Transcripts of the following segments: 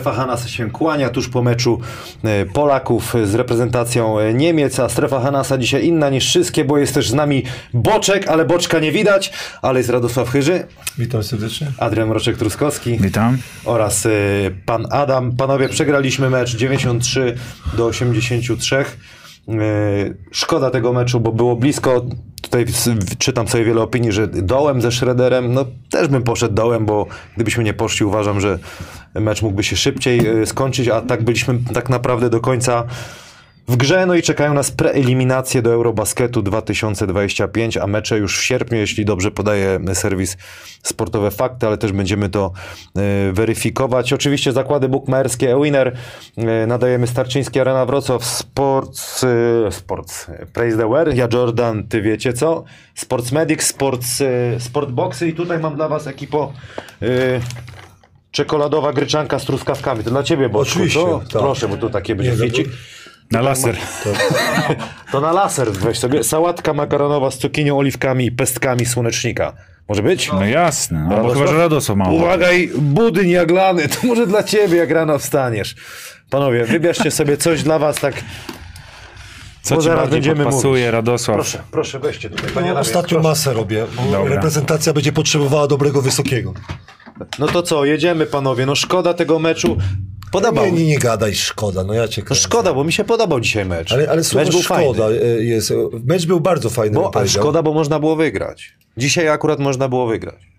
Strefa Hanasa się kłania tuż po meczu e, Polaków z reprezentacją e, Niemiec, a strefa Hanasa dzisiaj inna niż wszystkie, bo jest też z nami Boczek, ale Boczka nie widać, ale jest Radosław Chyży, Witam serdecznie. Adrian Mroczek-Truskowski Witam. oraz e, pan Adam. Panowie, przegraliśmy mecz 93 do 83. E, Szkoda tego meczu, bo było blisko. Tutaj czytam sobie wiele opinii, że dołem ze Schroederem. No też bym poszedł dołem, bo gdybyśmy nie poszli, uważam, że mecz mógłby się szybciej e, skończyć, a tak byliśmy tak naprawdę do końca w grze, no i czekają nas preeliminacje do Eurobasketu 2025, a mecze już w sierpniu, jeśli dobrze podaje serwis Sportowe Fakty, ale też będziemy to e, weryfikować. Oczywiście zakłady bukmacherskie, Winner, e, nadajemy Starczyński, Arena Wrocław, Sports, e, Sports, Praise the Wear, ja Jordan, ty wiecie co? Sports Medic, Sports, e, Sportboxy i tutaj mam dla was ekipo e, czekoladowa gryczanka z truskawkami. To dla ciebie, bo Oczywiście, to, tak. Proszę, bo tu takie będzie Nie, no. Na laser. To na laser weź sobie. Sałatka makaronowa z cukinią, oliwkami i pestkami słonecznika. Może być? No jasne. Albo Radosław? chyba, że Radosław ma ochotę. Uwaga i budyń jaglany, to może dla ciebie, jak rano wstaniesz. Panowie, wybierzcie sobie coś dla was, tak... Co bo ci zaraz będziemy podpasuje, mówić. Radosław? Proszę, proszę, weźcie tutaj. Panie Ja Adamie, ostatnio proszę. masę robię, bo Dobra. reprezentacja będzie potrzebowała dobrego wysokiego. No to co, jedziemy panowie, no szkoda tego meczu. Podobał Nie, nie, nie gadaj, szkoda, no ja cię No szkoda, bo mi się podobał dzisiaj mecz. Ale, ale słowo mecz był szkoda fajny. e, jest. Mecz był bardzo fajny, Bo, a szkoda, bo można było wygrać. Dzisiaj akurat można było wygrać.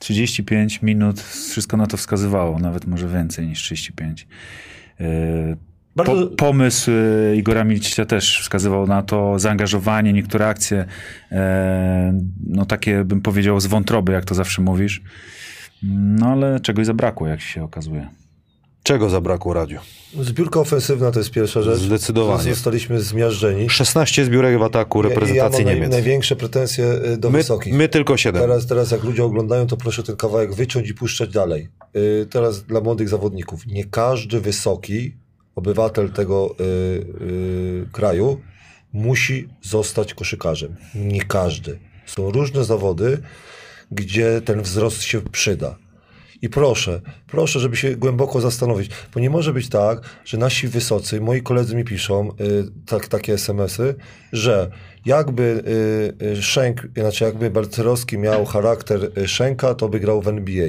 35 minut, wszystko na to wskazywało, nawet może więcej niż 35. Yy, Bardzo- Po, pomysł yy, Igora Milicicia też wskazywał na to, zaangażowanie, niektóre akcje, yy, no takie bym powiedział z wątroby, jak to zawsze mówisz. No ale czegoś zabrakło, jak się okazuje. Czego zabrakło Radziu? Zbiórka ofensywna to jest pierwsza rzecz. Zdecydowanie. Zostaliśmy zmiażdżeni. 16 zbiórek w ataku reprezentacji ja naj, Niemiec. największe pretensje e, do My, wysokich. my tylko 7. Teraz, teraz jak ludzie oglądają, to proszę ten kawałek wyciąć i puszczać dalej. Yy, teraz dla młodych zawodników. Nie każdy wysoki obywatel tego yy, yy, kraju musi zostać koszykarzem. Nie każdy. Są różne zawody, gdzie ten wzrost się przyda. I proszę, proszę, żeby się głęboko zastanowić, bo nie może być tak, że nasi wysocy, moi koledzy mi piszą y, tak, takie SMS-y, że jakby y, y, Szenk, znaczy jakby Balcerowski miał charakter y, Szenka, to by grał w NBA.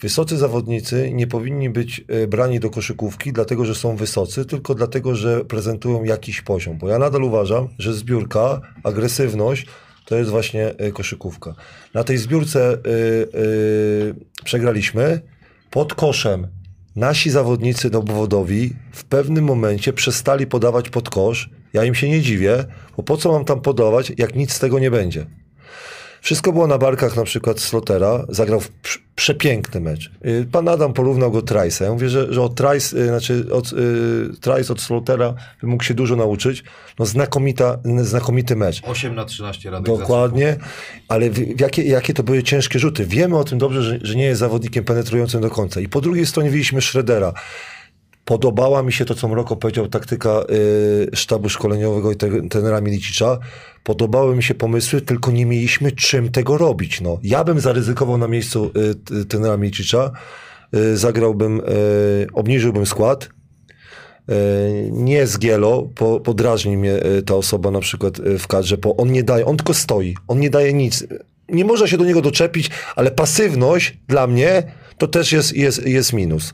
Wysocy zawodnicy nie powinni być y, brani do koszykówki, dlatego że są wysocy, tylko dlatego, że prezentują jakiś poziom. Bo ja nadal uważam, że zbiórka, agresywność to jest właśnie y, koszykówka. Na tej zbiórce y, y, przegraliśmy. Pod koszem nasi zawodnicy dowodowi w pewnym momencie przestali podawać pod kosz. Ja im się nie dziwię, bo po co mam tam podawać, jak nic z tego nie będzie. Wszystko było na barkach na przykład Slotera, zagrał przepiękny mecz. Y, Pan Adam porównał go Trice'a. Ja mówię, że, że od Trice, y, znaczy od, y, Trice od Slotera by mógł się dużo nauczyć. No znakomita, znakomity mecz. 8 na 13 Radek Dokładnie, ale w, w jakie, jakie to były ciężkie rzuty. Wiemy o tym dobrze, że, że nie jest zawodnikiem penetrującym do końca. I po drugiej stronie widzieliśmy Schroedera. Podobała mi się to, co Mroko powiedział, taktyka y, sztabu szkoleniowego i te, trenera Milicicza. Podobały mi się pomysły, tylko nie mieliśmy czym tego robić. No. Ja bym zaryzykował na miejscu y, trenera Milicicza, y, zagrałbym, y, obniżyłbym skład, E, nie z Gielo, po, podrażni mnie e, ta osoba na przykład e, w kadrze, bo on nie daje, on tylko stoi, on nie daje nic. Nie można się do niego doczepić, ale pasywność dla mnie to też jest, jest, jest minus.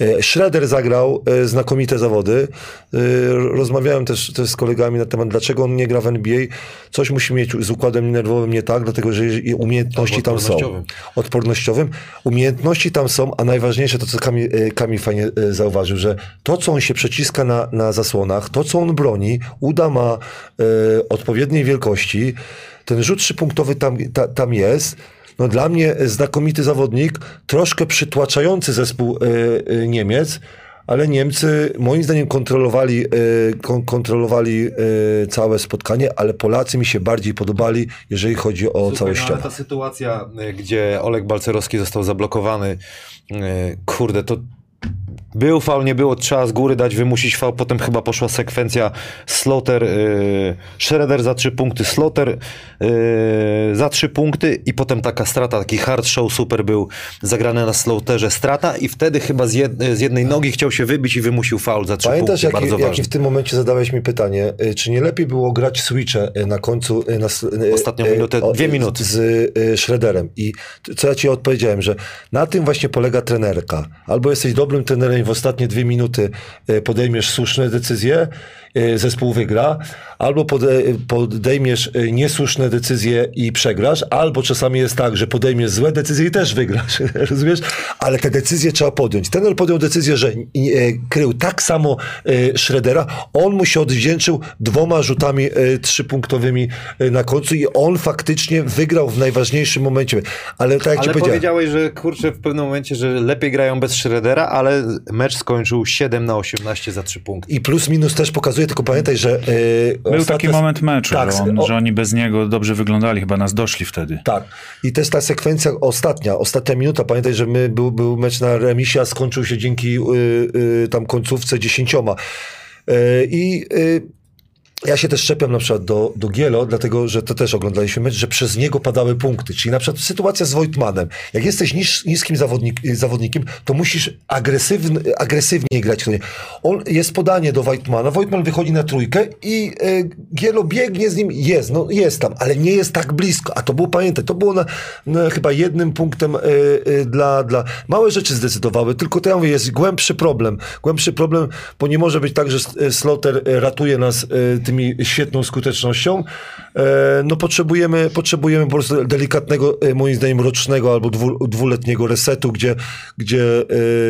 E, Schroeder zagrał e, znakomite zawody. E, Rozmawiałem też, też z kolegami na temat, dlaczego on nie gra w NBA. Coś musi mieć z układem nerwowym nie tak, dlatego że umiejętności tam są odpornościowym. Umiejętności tam są, a najważniejsze to, co Kamil, Kamil fajnie zauważył, że to, co on się przeciska na, na zasłonach, to, co on broni, uda ma e, odpowiedniej wielkości. Ten rzut trzypunktowy tam, ta, tam jest. No dla mnie znakomity zawodnik, troszkę przytłaczający zespół e, e, Niemiec, ale Niemcy moim zdaniem kontrolowali, e, kon, kontrolowali całe spotkanie, ale Polacy mi się bardziej podobali, jeżeli chodzi o Słuchaj, no, całościowo. ale ta sytuacja, gdzie Olek Balcerowski został zablokowany, y, kurde, to był faul, nie było, trzeba z góry dać, wymusić faul. Potem chyba poszła sekwencja Sloter, yy, Schroeder za trzy punkty, Sloter yy, za trzy punkty i potem taka strata, taki hard show super był zagrany na Sloterze, strata i wtedy chyba z, jed, z jednej nogi chciał się wybić i wymusił faul za trzy Pamiętasz, punkty, jaki, jaki w tym momencie zadałeś mi pytanie, y, czy nie lepiej było grać switche y, na końcu... y, Na, Ostatnią minutę, o, dwie minuty. Z y, Schroederem. I co ja ci odpowiedziałem, że na tym właśnie polega trenerka. Albo jesteś dobrym trenerem w ostatnie dwie minuty y, podejmiesz słuszne decyzje, y, zespół wygra, albo pode, podejmiesz y, niesłuszne decyzje i przegrasz, albo czasami jest tak, że podejmiesz złe decyzje i też wygrasz, rozumiesz? Ale te decyzje trzeba podjąć. Trener podjął decyzję, że krył tak samo Schroedera, on mu się odwdzięczył dwoma rzutami trzypunktowymi na końcu i on faktycznie wygrał w najważniejszym momencie. Ale tak jak ci Ale powiedziałem, powiedziałeś, że kurczę w pewnym momencie, że lepiej grają bez Schroedera, ale mecz skończył 7 na 18 za 3 punkty. i plus minus też pokazuje, tylko pamiętaj, że y, Był ostatnie- taki moment meczu, Tak, że, on, o- że oni bez niego dobrze wyglądali, chyba nas doszli wtedy. Tak. I też ta sekwencja ostatnia, ostatnia minuta. Pamiętaj, że my, był, był mecz na remisie, a skończył się dzięki y, y, tam końcówce dziesięcioma. Y, I y, ja się też czepiam na przykład do, do Gielo, dlatego że to też oglądaliśmy mecz, że przez niego padały punkty. Czyli na przykład sytuacja z Wojtmanem. Jak jesteś nis, niskim zawodnik, zawodnikiem, to musisz agresywny, agresywnie grać. On jest podanie do Wojtmana, Wojtman wychodzi na trójkę i y, Gielo biegnie z nim, jest, no jest tam, ale nie jest tak blisko. A to było, pamiętaj, to było na, na chyba jednym punktem y, y, dla, dla... Małe rzeczy zdecydowały, tylko to ja mówię, jest głębszy problem. Głębszy problem, bo nie może być tak, że S- Sloter y, ratuje nas y, tymi świetną skutecznością. E, No potrzebujemy, potrzebujemy po prostu delikatnego, y, moim zdaniem rocznego albo dwu, dwuletniego resetu, gdzie, gdzie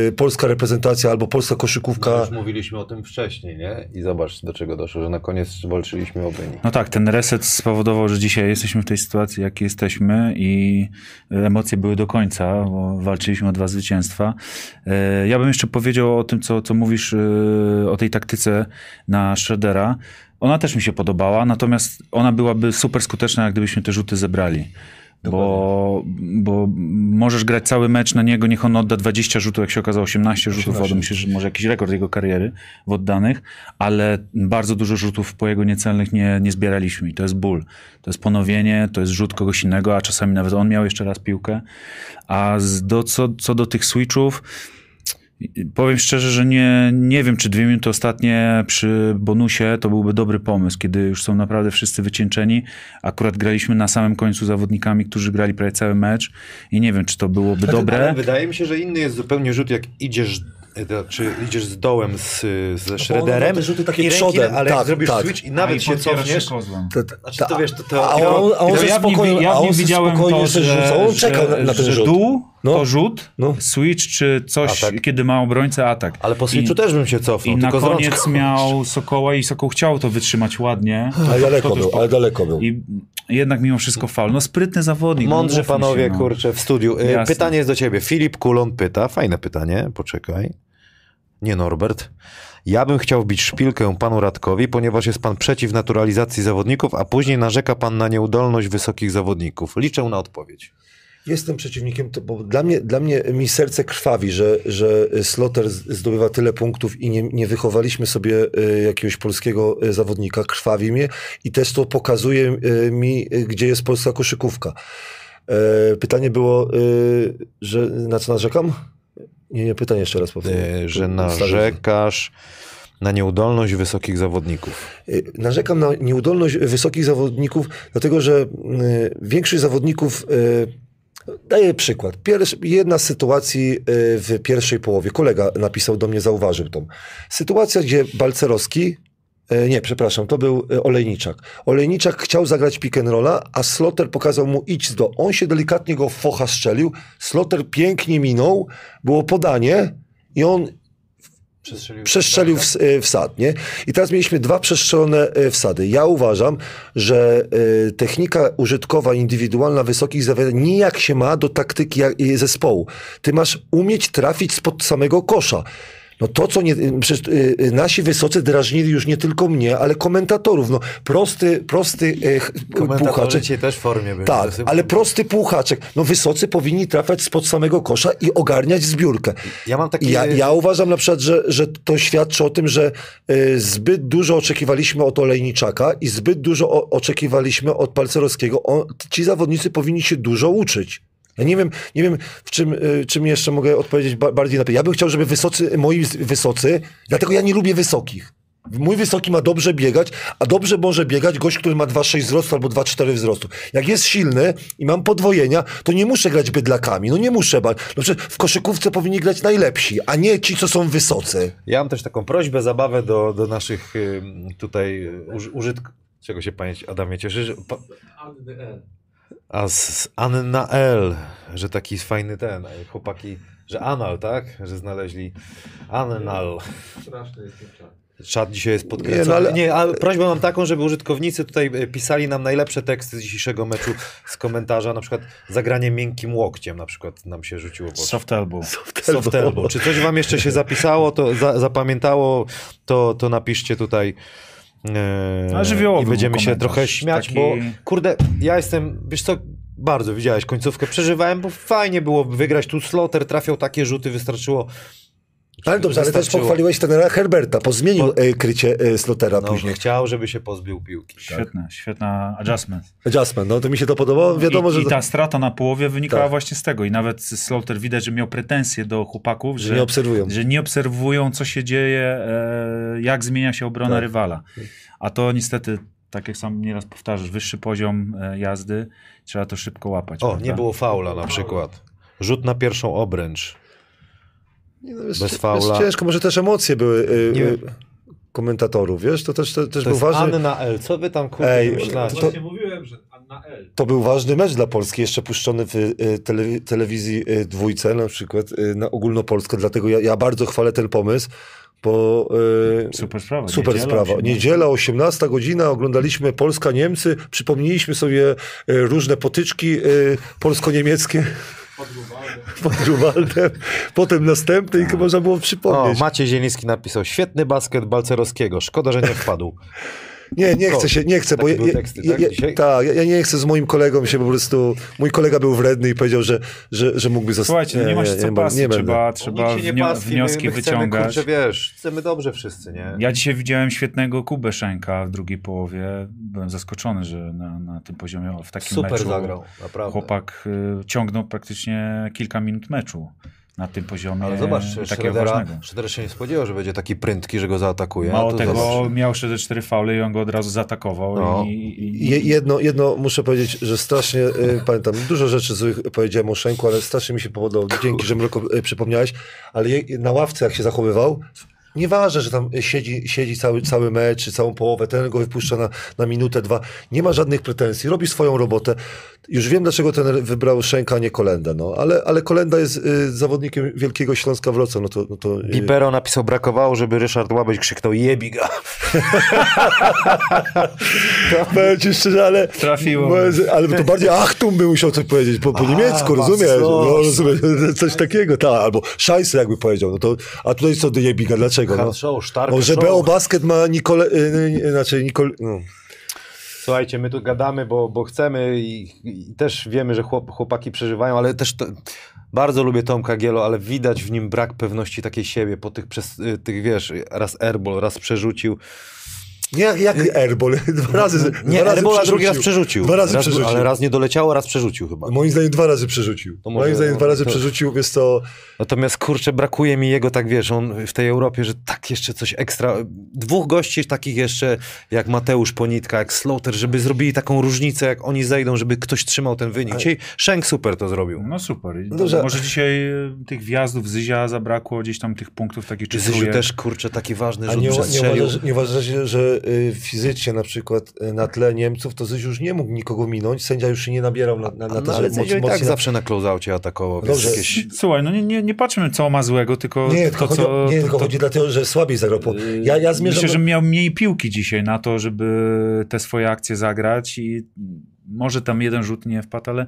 y, polska reprezentacja albo polska koszykówka... No już mówiliśmy o tym wcześniej, nie? I zobacz, do czego doszło, że na koniec walczyliśmy o wynik. No tak, ten reset spowodował, że dzisiaj jesteśmy w tej sytuacji, jakiej jesteśmy i emocje były do końca, bo walczyliśmy o dwa zwycięstwa. E, Ja bym jeszcze powiedział o tym, co, co mówisz e, o tej taktyce na Schroedera. Ona też mi się podobała, natomiast ona byłaby super skuteczna, gdybyśmy te rzuty zebrali. Bo, bo możesz grać cały mecz na niego, niech on odda 20 rzutów, jak się okazało 18 rzutów, 18. wodą. myślę, że może jakiś rekord jego kariery w oddanych, ale bardzo dużo rzutów po jego niecelnych nie, nie zbieraliśmy i to jest ból. To jest ponowienie, to jest rzut kogoś innego, a czasami nawet on miał jeszcze raz piłkę. A do, co, co do tych switchów, Powiem szczerze, że nie, nie wiem, czy dwie minuty ostatnie przy bonusie to byłby dobry pomysł, kiedy już są naprawdę wszyscy wycieńczeni. Akurat graliśmy na samym końcu zawodnikami, którzy grali prawie cały mecz i nie wiem, czy to byłoby dobre. Ale wydaje mi się, że inny jest zupełnie rzut, jak idziesz, e, czy idziesz z dołem z, ze one Schroederem mają te rzuty takie i ręki, przodem, ale tak, jak zrobisz tak. switch i nawet się cofniesz, Znaczy, to wiesz, to- to- a to- on, a on ze ja spokojnie, ja a nim on ze widziałem spokojnie to, że, rzucał, on czekał że, na, na ten że rzut. dół No. to rzut, No. switch czy coś, Atak. kiedy ma obrońcę atak. ale po switchu I- też bym się cofnął, I na koniec miał Sokoła i Sokoł chciał to wytrzymać ładnie. Ale daleko był, po- ale daleko był. I jednak mimo wszystko faul. No sprytny zawodnik. no, Mądrzy mówmy panowie, się, no. kurczę, w studiu. Jasne. Pytanie jest do ciebie. Filip Kulon pyta, fajne pytanie, poczekaj. Nie Norbert. Ja bym chciał wbić szpilkę panu Radkowi, ponieważ jest pan przeciw naturalizacji zawodników, a później narzeka pan na nieudolność wysokich zawodników. Liczę na odpowiedź. Jestem przeciwnikiem, to, bo dla mnie, dla mnie mi serce krwawi, że, że Sloter zdobywa tyle punktów i nie, nie wychowaliśmy sobie y, jakiegoś polskiego y, zawodnika. Krwawi mnie i też to pokazuje y, mi, gdzie jest polska koszykówka. E, Pytanie było, że na co narzekam? Nie, nie, pytanie jeszcze raz powiem. E, Że narzekasz na nieudolność wysokich zawodników. Narzekam na nieudolność wysokich zawodników, dlatego że większość zawodników. Daję przykład. Jedna z sytuacji y, w pierwszej połowie. Kolega napisał do mnie, zauważył tą. Sytuacja, gdzie Balcerowski. y, Nie, przepraszam, to był y, Olejniczak. Olejniczak chciał zagrać pick and rolla, a Sloter pokazał mu idź do. On się delikatnie go focha strzelił. Sloter pięknie minął, było podanie i on przestrzelił w, y, wsad, nie? I teraz mieliśmy dwa przestrzelone y, wsady. Ja uważam, że y, technika użytkowa, indywidualna wysokich zawodów nijak się ma do taktyki y, zespołu. Ty masz umieć trafić spod samego kosza. No to, co nie, przecież y, y, nasi wysocy drażnili już nie tylko mnie, ale komentatorów. No, prosty, prosty Komentatorzy puchaczek. też w formie byli. Tak, ale prosty puchaczek. No wysocy powinni trafiać spod samego kosza i ogarniać zbiórkę. Ja mam takie... Ja, ja uważam na przykład, że, że to świadczy o tym, że y, zbyt dużo oczekiwaliśmy od Olejniczaka i zbyt dużo o, oczekiwaliśmy od Palcerowskiego. On, ci zawodnicy powinni się dużo uczyć. Ja nie wiem, nie wiem w czym, y, czym jeszcze mogę odpowiedzieć ba- bardziej na to. Ja bym chciał, żeby wysocy, moi wysocy, dlatego ja nie lubię wysokich. Mój wysoki ma dobrze biegać, a dobrze może biegać gość, który ma 2,6 wzrostu albo 2,4 wzrostu. Jak jest silny i mam podwojenia, to nie muszę grać bydlakami. No nie muszę. No w koszykówce powinni grać najlepsi, a nie ci, co są wysocy. Ja mam też taką prośbę, zabawę do, do naszych y, tutaj uż, użytk... Czego się panie Adamie cieszy? Że pa... A z, Anna L, że taki fajny ten, chłopaki, że Anal, tak? Że znaleźli Anal. Czat dzisiaj jest podkręcony. Nie, no ale- Nie, a prośbę mam taką, żeby użytkownicy tutaj e, pisali nam najlepsze teksty z dzisiejszego meczu z komentarza, na przykład zagranie miękkim łokciem na przykład nam się rzuciło. pod- Soft elbow. Soft elbow. Czy coś wam jeszcze się zapisało, to za, zapamiętało, to, to napiszcie tutaj. A żywiołowy I będziemy się trochę śmiać, taki- bo kurde, ja jestem, wiesz co, bardzo widziałeś końcówkę, przeżywałem, bo fajnie było wygrać. Tu Slaughter trafiał takie rzuty, wystarczyło. Ale dobrze, ale też pochwaliłeś trenera Herberta, bo zmienił e, krycie e, Slotera No, później. chciał, żeby się pozbył piłki. Świetne, świetna adjustment. Adjustment, no to mi się to podobało. Wiadomo, I, że I ta strata na połowie wynikała Tak. właśnie z tego. I nawet Slaughter widać, że miał pretensje do chłopaków, że że, nie obserwują. że nie obserwują, co się dzieje, e, jak zmienia się obrona Tak. rywala. A to niestety, tak jak sam nieraz powtarzasz, wyższy poziom jazdy, trzeba to szybko łapać. O, prawda? nie było faula na przykład. Rzut na pierwszą obręcz. Nie, no, jest, bez jest faula. ciężko, może też emocje były e, wiem. komentatorów, wiesz, to też, to, też To był jest ważny... Anna L. Co wy tam kurde Ej, myślacie? to- Właśnie mówiłem, że Anna L. To był ważny mecz dla Polski, jeszcze puszczony w e, tele, telewizji dwójce na przykład, na ogólnopolską, dlatego ja, ja bardzo chwalę ten pomysł, bo Super sprawa. super Niedziela, sprawa. 18. Niedziela, 18 godzina, oglądaliśmy Polska-Niemcy, przypomnieliśmy sobie różne potyczki polsko-niemieckie pod Grunwaldem, potem następne i można było O, przypomnieć. Maciej Zieliński napisał, świetny basket Balcerowskiego, szkoda, że nie wpadł. Nie, nie chcę się, nie chcę, bo ja, ja, ja, tak, ja, dzisiaj? tak, ja, nie chcę z moim kolegą się po prostu, mój kolega był wredny i powiedział, że, że, że mógłby zostać. Słuchajcie, no nie, ma się co nie, pastwić, nie trzeba, trzeba nie pastwi, wnioski my, my chcemy, wyciągać. Kurczę, wiesz, chcemy dobrze wszyscy, nie? Ja dzisiaj widziałem świetnego Kubę Szenka w drugiej połowie. Byłem zaskoczony, że na, na tym poziomie, w takim Super meczu zagrał, naprawdę. chłopak y, ciągnął praktycznie kilka minut meczu na tym poziomie Ale zobacz, Schroedera. Schroeder się nie spodziewał, że będzie taki prętki, że go zaatakuje. Mało tego, zobacz. miał jeszcze cztery faule i on go od razu zaatakował. No. I, i, i, jedno, jedno muszę powiedzieć, że strasznie, y, pamiętam, dużo rzeczy złych powiedziałem o Szenku, ale strasznie mi się podobało. Dzięki, że Mroko y, przypomniałeś, ale je, na ławce jak się zachowywał, nieważne, że tam siedzi, siedzi cały, cały mecz, czy całą połowę, ten go wypuszcza na, na minutę, dwa, nie ma żadnych pretensji, robi swoją robotę. Już wiem, dlaczego ten wybrał Szenka, a nie Kolenda, no, ale, ale Kolenda jest y, zawodnikiem Wielkiego Śląska Wrocław, no to... No to y, napisał, brakowało, żeby Ryszard Łabeś krzyknął jebiga. Powiem ci szczerze, ale... Trafiło. Ale to bardziej Achtung by musiał coś powiedzieć po, po A, niemiecku, rozumiesz? No, rozumiesz? Coś takiego, tak. Albo Scheisse jakby powiedział. No to, a tutaj co do Jebiga, dlaczego? No? Hard show, Stark Może show. BO Basket ma Nikole... Y, y, znaczy Nikol... No. Słuchajcie, my tu gadamy, bo, bo chcemy i, i też wiemy, że chłop, chłopaki przeżywają, ale też to, bardzo lubię Tomka Gielo, ale widać w nim brak pewności takiej siebie po tych, przez, y, tych wiesz, raz airball, raz przerzucił. Nie jak, jak Airball. Dwa razy Nie, dwa razy airball, a drugi raz przerzucił. Dwa razy raz, przerzucił. Ale raz nie doleciało, raz przerzucił chyba. Moim zdaniem dwa razy przerzucił. To może- Moim zdaniem no, dwa razy to- przerzucił, więc to... Natomiast kurczę, brakuje mi jego, tak wiesz, on w tej Europie, że tak jeszcze coś ekstra. Dwóch gości takich jeszcze, jak Mateusz Ponitka, jak Slaughter, żeby zrobili taką różnicę, jak oni zejdą, żeby ktoś trzymał ten wynik. Dzisiaj Shank super to zrobił. no super. No dobrze. Może dzisiaj y, tych wjazdów Zyzia zabrakło, gdzieś tam tych punktów takich czy Zyziu też, kurczę, taki ważny rzut nie, nie, uważasz, nie uważacie, że y, fizycznie na przykład y, na tle Niemców to Zyś już nie mógł nikogo minąć, sędzia już się nie nabierał na, na, na No, to, ale że i tak mocniej- zawsze na closeaucie atakował, Dobrze. jakieś... Słuchaj, no nie, nie, nie patrzmy, co ma złego, tylko Nie, to, tylko, chodzi, o- co... nie, to, tylko to, chodzi dlatego, że słabiej zagrał. Ja, ja zmierzam... Myślę, że miał mniej piłki dzisiaj na to, żeby te swoje akcje zagrać i może tam jeden rzut nie wpadł, ale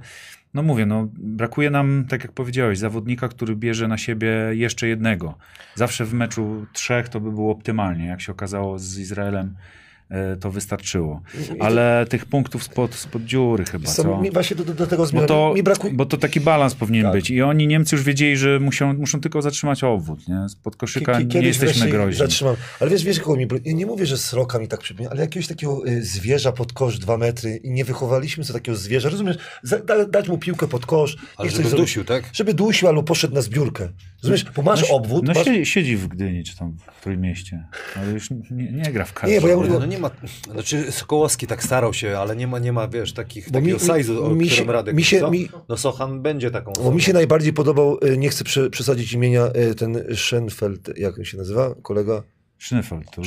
No mówię, no brakuje nam, tak jak powiedziałeś, zawodnika, który bierze na siebie jeszcze jednego. Zawsze w meczu trzech to by było optymalnie. Jak się okazało z Izraelem, to wystarczyło. Ale tych punktów spod, spod dziury chyba, Co, co? mi właśnie do, do, do tego Bo to, mi brakuje... bo to taki balans powinien Tak. być. I oni, Niemcy, już wiedzieli, że muszą, muszą tylko zatrzymać obwód. Nie? Spod koszyka nie jesteśmy groźni. Zatrzymam. Ale wiesz, wiesz kogo mi... nie mówię, że sroka mi tak przypomina, ale jakiegoś takiego y, zwierza pod kosz dwa metry i nie wychowaliśmy sobie takiego zwierza. Rozumiesz? Za, da, dać mu piłkę pod kosz. Ale żeby coś zrobi. dusił, tak? Żeby dusił albo poszedł na zbiórkę. Rozumiesz? Bo masz no, obwód, No masz... siedzi, siedzi w Gdyni, czy tam w Trójmieście. Ale już nie, nie gra w kadrze. Nie, bo ja mówię- no nie ma, znaczy Sokołowski tak starał się, ale nie ma, nie ma wiesz, takich, Bo takiego mi- size'u, o mi którym się- Radek mi się- mi- No Sochan będzie taką Bo mi się najbardziej podobał, y, nie chcę prze, przesadzić imienia, y, ten Schenfeld, jak on się nazywa, kolega? To-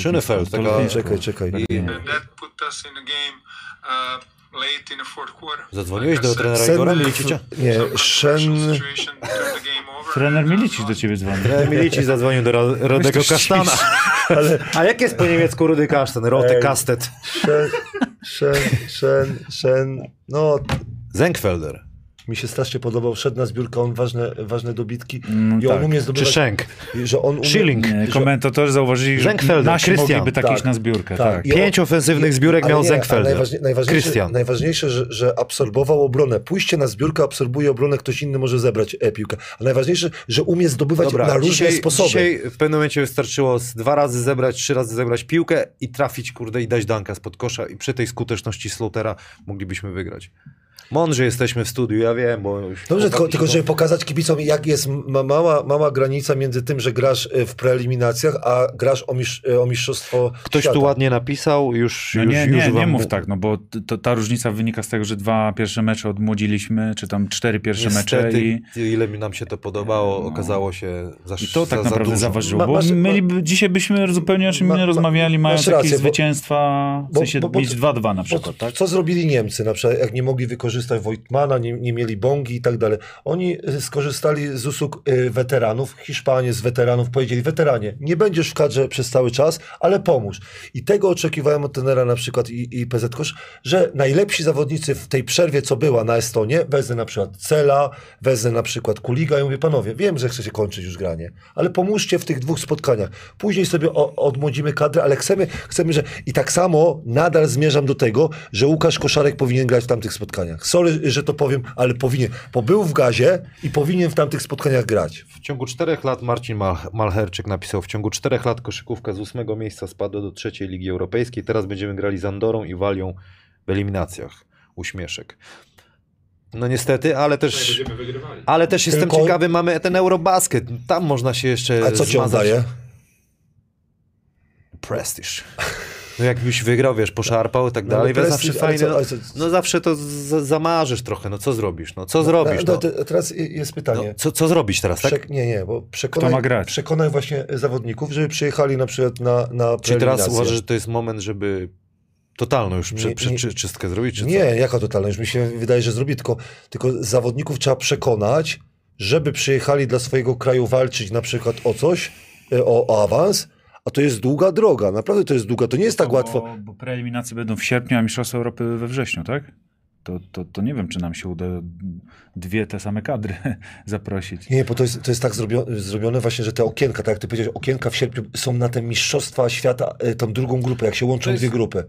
to- taka- Czekaj, czekaj. And that put us in the game uh, Zadzwoniłeś do trenera Sen- Igora Milicicia? Nie, Shen... Trener uh, Milicic do ciebie dzwoni. Trener Milici zadzwonił do Ro- Rodego Kasztana. Ale A jak jest po niemiecku Rudy Kasztan? Rote. Kastet. Shen, Shen, Shen, Shen, no Zenkfelder. Mi się strasznie podobał, szedł na zbiórkę, on ważne, ważne dobitki Mm, i on tak. umie Czy zdobywać, Schenk. że on umie, Schilling. Nie, że- komentatorzy zauważyli, że nasi Christian. mogliby tak, Tak. iść na zbiórkę. Tak. Tak. Pięć ofensywnych zbiórek miał Zenkfelder. Najważnie, najważniejsze, Christian. najważniejsze że, że absorbował obronę. Pójście na zbiórkę absorbuje obronę, ktoś inny może zebrać e, piłkę. A najważniejsze, że umie zdobywać Dobra, na różne dzisiaj, sposoby. dzisiaj w pewnym momencie wystarczyło z dwa razy zebrać, trzy razy zebrać piłkę i trafić, kurde, i dać danka spod kosza i przy tej skuteczności Slaughtera moglibyśmy wygrać. Mądrzy jesteśmy w studiu, ja wiem, bo... już Dobrze, tylko, tylko żeby pokazać kibicom, jak jest ma, mała, mała granica między tym, że grasz y, w preeliminacjach, a grasz o, mistrz, y, o mistrzostwo Ktoś świata. tu ładnie napisał, już, No już, nie, już nie, nie wam mów tak, no bo to, ta różnica wynika z tego, że dwa pierwsze mecze odmłodziliśmy, czy tam cztery pierwsze mecze Niestety, i, ile mi nam się to podobało, No. okazało się za i to tak za, naprawdę za zaważyło, Ma- bo masz- mieliby, dzisiaj byśmy zupełnie o czym Ma- ma- rozmawiali, mając rację, jakieś bo- zwycięstwa, w sensie bo- bo- mieć 2-2 na Bo przykład, tak? Co zrobili Niemcy, na przykład jak nie mogli wykorzystać Wojtmana, nie, nie mieli Bongi i tak dalej. Oni skorzystali z usług y, weteranów. Hiszpanie z weteranów powiedzieli, weteranie, nie będziesz w kadrze przez cały czas, ale pomóż. I tego oczekiwałem od tenera na przykład i, i PZ Kosz, że najlepsi zawodnicy w tej przerwie, co była na Estonię, wezmę na przykład Cela, wezmę na przykład Kuliga i mówię, panowie, wiem, że chcecie kończyć już granie, ale pomóżcie w tych dwóch spotkaniach. Później sobie o, odmłodzimy kadrę, ale chcemy, chcemy, że... I tak samo nadal zmierzam do tego, że Łukasz Koszarek powinien grać w tamtych spotkaniach. Sorry, że to powiem, ale powinien, bo był w gazie i powinien w tamtych spotkaniach grać. W ciągu czterech lat Marcin Mal Malherczyk napisał, w ciągu czterech lat koszykówka z ósmego miejsca spadła do trzeciej Ligi Europejskiej, teraz będziemy grali z Andorą i Walią w eliminacjach. Uśmieszek. No niestety, ale też, Będziemy wygrywali. ale też jestem Tylko- ciekawy, mamy ten Eurobasket, tam można się jeszcze A co ci on zmazać. daje? Prestiż. No jakbyś wygrał, wiesz, poszarpał i tak No, dalej, prestiż, zawsze fajnie. No, no zawsze to z- zamarzysz trochę, no co zrobisz, no co zrobisz, No, no. teraz jest no pytanie. co, co zrobisz teraz, tak? Przek- nie, nie, bo przekonaj, Kto ma grać? przekonaj właśnie zawodników, żeby przyjechali na przykład na, na Czy teraz uważasz, że to jest moment, żeby totalną już prze, Nie, czystkę zrobić, czy Nie, co? jaka totalna? Już mi się wydaje, że zrobi, tylko, tylko zawodników trzeba przekonać, żeby przyjechali dla swojego kraju walczyć na przykład o coś, e, o, o awans, a to jest długa droga, naprawdę to jest długa, to nie jest tak bo, łatwo. Bo preeliminacje będą w sierpniu, a Mistrzostwa Europy we wrześniu, tak? To, to, to nie wiem, czy nam się uda dwie te same kadry zaprosić. Nie, bo to jest, to jest tak zrobione, zrobione właśnie, że te okienka, tak jak ty powiedziałeś, okienka w sierpniu są na te mistrzostwa świata, e, tą drugą grupę, jak się łączą jest- dwie grupy.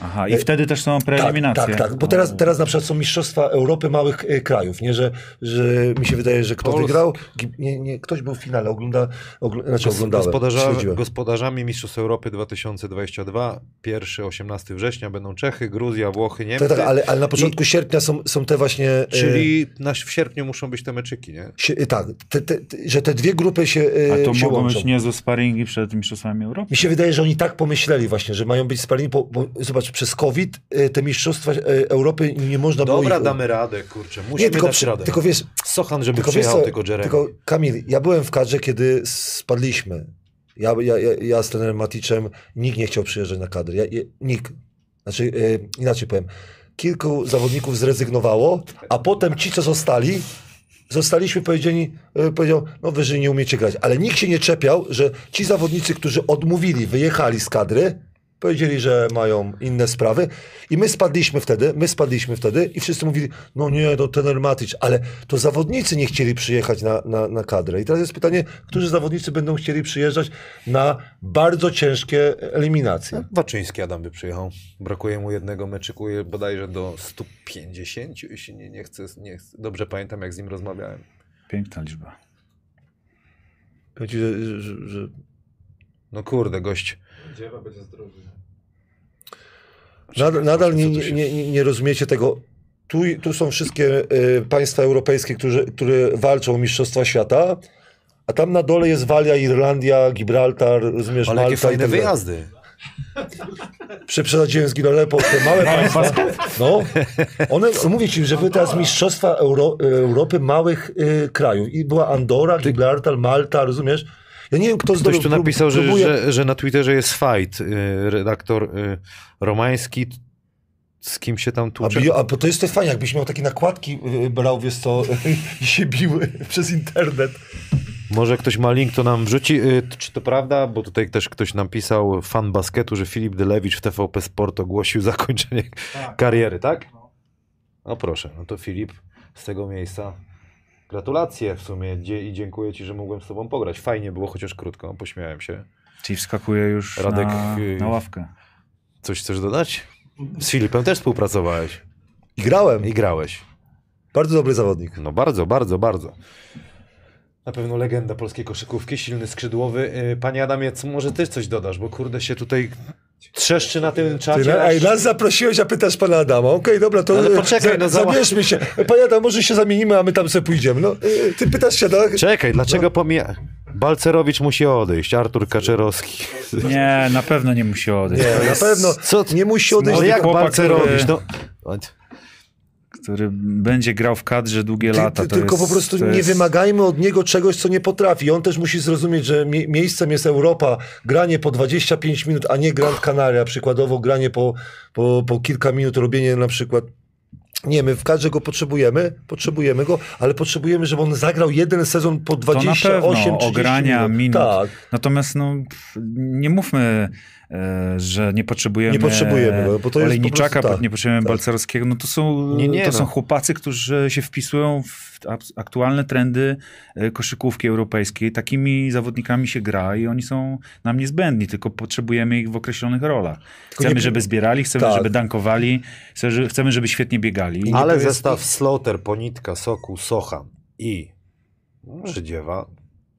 Aha, i wtedy też są Tak, preeliminacje. tak, tak, bo teraz, teraz na przykład są mistrzostwa Europy małych e, krajów, nie, że, że mi się wydaje, że kto Pols- wygrał, nie, nie, ktoś był w finale, ogląda, ogl, znaczy oglądałem, Gospodarza, gospodarzami Mistrzostw Europy 2022, 1-18 września będą Czechy, Gruzja, Włochy, Tak, Niemcy. tak, ale, ale na początku sierpnia są, są te właśnie... e, Czyli na, w sierpniu muszą być te meczyki, nie? się, e, tak, te, te, te, że te dwie grupy się, e, A to się mogą łączą. być niezłe sparingi przed Mistrzostwami Europy. Mi się wydaje, że oni tak pomyśleli właśnie, że mają być spaleni, bo, bo zobacz, przez COVID e, te mistrzostwa e, Europy nie można było Dobra, ich... damy radę, kurczę. Musimy Nie, tylko, dać radę. tylko wiesz, Sochan, żeby tylko wiesz przyjechał, co, tylko Jeremy. tylko Kamil, ja byłem w kadrze, kiedy spadliśmy. Ja, ja, ja, ja z trenerem Maticzem, nikt nie chciał przyjeżdżać na kadrę. Ja, ja, nikt. Znaczy, e, inaczej powiem. Kilku zawodników zrezygnowało, a potem ci, co zostali, zostaliśmy powiedzieli, e, powiedział, no wy, że nie umiecie grać. Ale nikt się nie czepiał, że ci zawodnicy, którzy odmówili, wyjechali z kadry, Powiedzieli, że mają inne sprawy i my spadliśmy wtedy, my spadliśmy wtedy i wszyscy mówili, no nie, to Tener Matic, ale to zawodnicy nie chcieli przyjechać na, na, na kadrę. I teraz jest pytanie, którzy zawodnicy będą chcieli przyjeżdżać na bardzo ciężkie eliminacje. Waczyński Adam by przyjechał. Brakuje mu jednego meczyku bodajże do 150, jeśli nie, nie chcę, nie chcę. Dobrze pamiętam, jak z nim rozmawiałem. Piękna liczba. Powiem że, że, że No kurde, gość. Dziewa będzie zdrowy. Nadal, nadal nie, nie, nie, nie rozumiecie tego. Tu, tu są wszystkie y, państwa europejskie, którzy, które walczą o Mistrzostwa Świata, a tam na dole jest Walia, Irlandia, Gibraltar, rozumiesz, Ale jakie Malta i fajne tak wyjazdy. Przeprzedziłem z Gilolepo te małe państwa. No, one, mówię ci, że były teraz Mistrzostwa Euro, Europy małych y, krajów. I była Andora, Gibraltar, Malta, rozumiesz? Ja nie wiem, kto Ktoś tu napisał, że, próbuje- że, że na Twitterze jest fight. y, Redaktor y, Romański. Z kim się tam A, tłucze? a bo to jest to fajnie, jakbyś miał takie nakładki, y, brał, wiesz co, i się biły przez internet. Może ktoś ma link, to nam wrzuci. Czy to prawda? Bo tutaj też ktoś nam pisał, fan basketu, że Filip Delewicz w TVP Sport ogłosił zakończenie kariery, tak? No proszę, no to Filip z tego miejsca. Gratulacje w sumie dzie- i dziękuję Ci, że mogłem z Tobą pograć. Fajnie było, chociaż krótko, pośmiałem się. Czyli wskakuje już Radek, na, y- na ławkę. Coś chcesz dodać? Z Filipem też współpracowałeś I grałem. i grałeś. Bardzo dobry zawodnik. No bardzo, bardzo, bardzo. Na pewno legenda polskiej koszykówki, silny skrzydłowy. Yy, Panie Adamie, co, może ty coś dodasz, bo kurde się tutaj trzeszczy na tym Ty, czacie. ej, nas zaprosiłeś, a pytasz pana Adama. Okej, dobra, to Ale e, poczekaj, no zabierzmy się. Panie Adam, może się zamienimy, a my tam sobie pójdziemy. No, e, ty pytasz się, no, Czekaj, dlaczego pomija... Balcerowicz musi odejść, Artur Kaczerowski. Nie, na pewno nie musi odejść. nie, na pewno Co ty- nie musi odejść. No jak Balcerowicz? który- No. Który będzie grał w kadrze długie Ty, lata. ty, tylko jest, po prostu nie jest... wymagajmy od niego czegoś, co nie potrafi. On też musi zrozumieć, że mie miejscem jest Europa, granie po 25 minut, a nie Grand Canaria, przykładowo granie po, po, po kilka minut, robienie na przykład nie, my w kadrze go potrzebujemy, potrzebujemy go, ale potrzebujemy, żeby on zagrał jeden sezon po To na 28 pewno 30 ogrania minut. Tak, Natomiast no, nie mówmy, że nie potrzebujemy, Nie potrzebujemy bo to jest po Olejniczaka, prostu tak, nie potrzebujemy tak. Balcerowskiego. No to są, Nie, nie, to no. są chłopacy, którzy się wpisują w aktualne trendy e, koszykówki europejskiej. Takimi zawodnikami się gra i oni są nam niezbędni, tylko potrzebujemy ich w określonych rolach. Chcemy, nie- żeby zbierali, chcemy, Tak. żeby dankowali, chcemy, żeby- świetnie biegali. Ale jest- zestaw Slaughter, Ponitka, Soku, Socha i Żydziewa,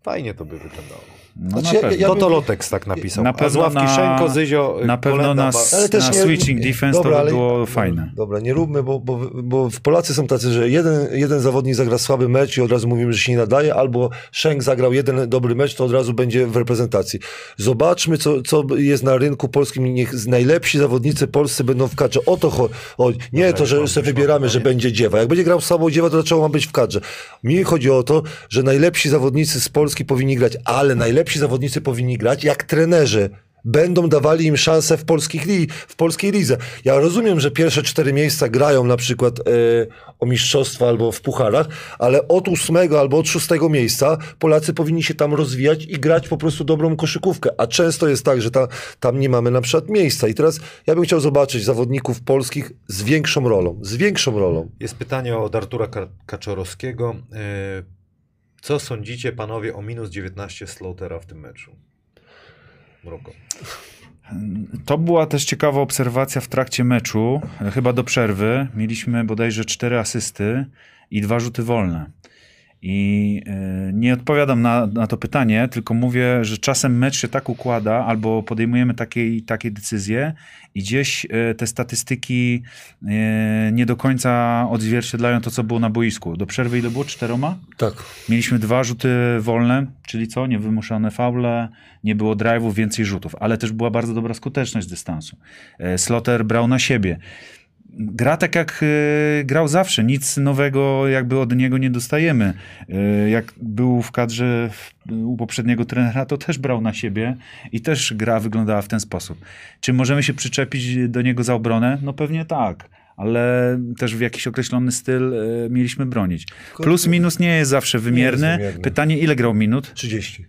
fajnie to by wyglądało. No, Znaczy, na pewno. ja- To to Lotex tak napisał. Na A pewno na- Szenko, Zyzio, na pewno Kolenda, na, Ale też na nie- switching defense Dobra, to by ale- było no, fajne. Dobra, nie róbmy, bo, bo, bo w Polacy są tacy, że jeden, jeden zawodnik zagra słaby mecz i od razu mówimy, że się nie nadaje, albo Szenk zagrał jeden dobry mecz, to od razu będzie w reprezentacji. Zobaczmy, co, co jest na rynku polskim i niech najlepsi zawodnicy polscy będą w kadrze. O to chodzi. Nie to, że sobie wybieramy, że będzie dziewa. Jak będzie grał słabo dziewa, to dlaczego ma być w kadrze? Mi chodzi o to, że najlepsi zawodnicy z Polski powinni grać, ale najlepsi zawodnicy powinni grać jak trenerzy będą dawali im szansę w, polskich li, w polskiej lidze. Ja rozumiem, że pierwsze cztery miejsca grają na przykład e, o mistrzostwa albo w pucharach, ale od ósmego albo od szóstego miejsca Polacy powinni się tam rozwijać i grać po prostu dobrą koszykówkę. A często jest tak, że ta, tam nie mamy na przykład miejsca. I teraz ja bym chciał zobaczyć zawodników polskich z większą rolą. Z większą rolą. Jest pytanie od Artura Ka- Kaczorowskiego. E, Co sądzicie panowie o minus 19 Slaughtera w tym meczu? Mroko. To była też ciekawa obserwacja w trakcie meczu, e, chyba do przerwy. Mieliśmy bodajże cztery asysty i dwa rzuty wolne. I e, nie odpowiadam na, na to pytanie, tylko mówię, że czasem mecz się tak układa, albo podejmujemy takie, takie decyzje i gdzieś e, te statystyki e, nie do końca odzwierciedlają to, co było na boisku. Do przerwy ile było? Czteroma? Tak. Mieliśmy dwa rzuty wolne, czyli co? Niewymuszone faule, nie było drive'ów, więcej rzutów, ale też była bardzo dobra skuteczność dystansu. Slotter brał na siebie. Gra tak jak e, grał zawsze, nic nowego jakby od niego nie dostajemy. E, jak był w kadrze w, u poprzedniego trenera, to też brał na siebie i też gra wyglądała w ten sposób. Czy możemy się przyczepić do niego za obronę? No pewnie tak. Ale też w jakiś określony styl e, mieliśmy bronić. Plus minus nie jest zawsze wymierny. wymierny. Pytanie, ile grał minut? 30.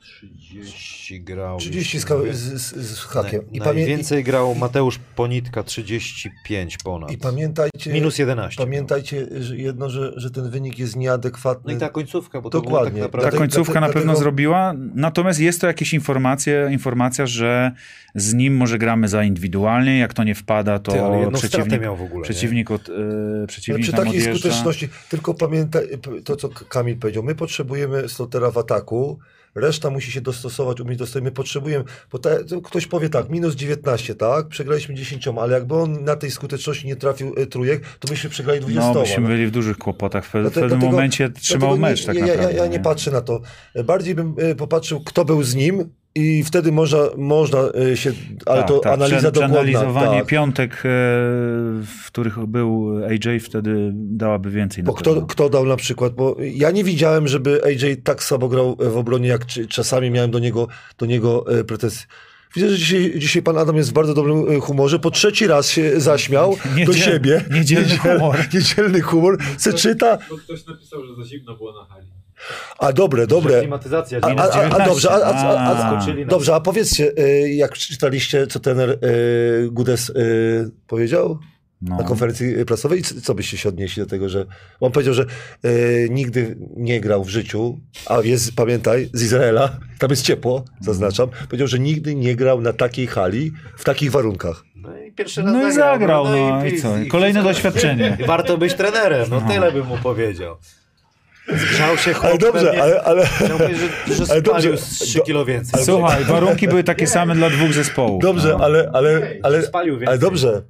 30 grał. 30 z, z, z, hakiem. I, najwięcej grał Mateusz Ponitka, 35 ponad. i, pamiętajcie, Minus 11. pamiętajcie że jedno, że, że ten wynik jest nieadekwatny. No i ta końcówka, bo to było Dokładnie. tak Ta naprawdę... Dlatego- końcówka na pewno dlatego- zrobiła, natomiast jest to jakieś informacje, informacja, że z nim może gramy za indywidualnie, jak to nie wpada, to Ty, przeciwnik, miał w ogóle, przeciwnik, od, Ale przeciwnik przy nam takiej odjeżdża. skuteczności, tylko pamiętaj to, co Kamil powiedział. My potrzebujemy slotera w ataku, reszta musi się dostosować, umieć dostosować. My potrzebujemy, bo ta, ktoś powie tak, minus 19, tak? Przegraliśmy 10, ale jakby on na tej skuteczności nie trafił e, trójek, to byśmy przegrali 20. No, byśmy byli w dużych kłopotach. W, pe- w Dlatego- pewnym momencie trzymał Dlatego mecz tak nie, ja, naprawdę. ja, ja nie patrzę na to. Bardziej bym e, popatrzył, kto był z nim i wtedy można, można e, się, ale Tak, to tak. analiza dokładna. Przeanalizowanie Tak. piątek, e, w których był AJ, wtedy dałaby więcej. Bo na kto, kto dał na przykład, bo ja nie widziałem, żeby AJ tak słabo grał w obronie, jak czasami miałem do niego, do niego e, pretensje. Widzę, że dzisiaj, dzisiaj pan Adam jest w bardzo dobrym e, humorze. Po trzeci raz się zaśmiał do Niedziel- siebie. niedzielny humor. Niedzielny humor. Se czyta. Bo ktoś napisał, że za zimno było na hali. A dobre, dobre. Klimatyzacja. A, a, a, a 19. dobrze, a, dobrze, a powiedzcie, e, jak czytaliście, co trener e, Gudes e, powiedział? No. na konferencji prasowej. C- Co byście się odnieśli do tego, że on powiedział, że e, nigdy nie grał w życiu, a jest, pamiętaj, z Izraela, tam jest ciepło, zaznaczam, powiedział, że nigdy nie grał na takiej hali, w takich warunkach. No i pierwszy raz No i zagrał, no i co? Kolejne doświadczenie. I warto być trenerem, no tyle bym mu powiedział. Zgrzał się chłop Ale dobrze, pewnie- ale, ale, Chciał powiedzieć, że, że Ale spalił dobrze, z 3 do- kilo więcej. Słuchaj, warunki były takie same dla dwóch zespołów. dobrze, no. ale, ale, ale, Spalił więcej. ale dobrze.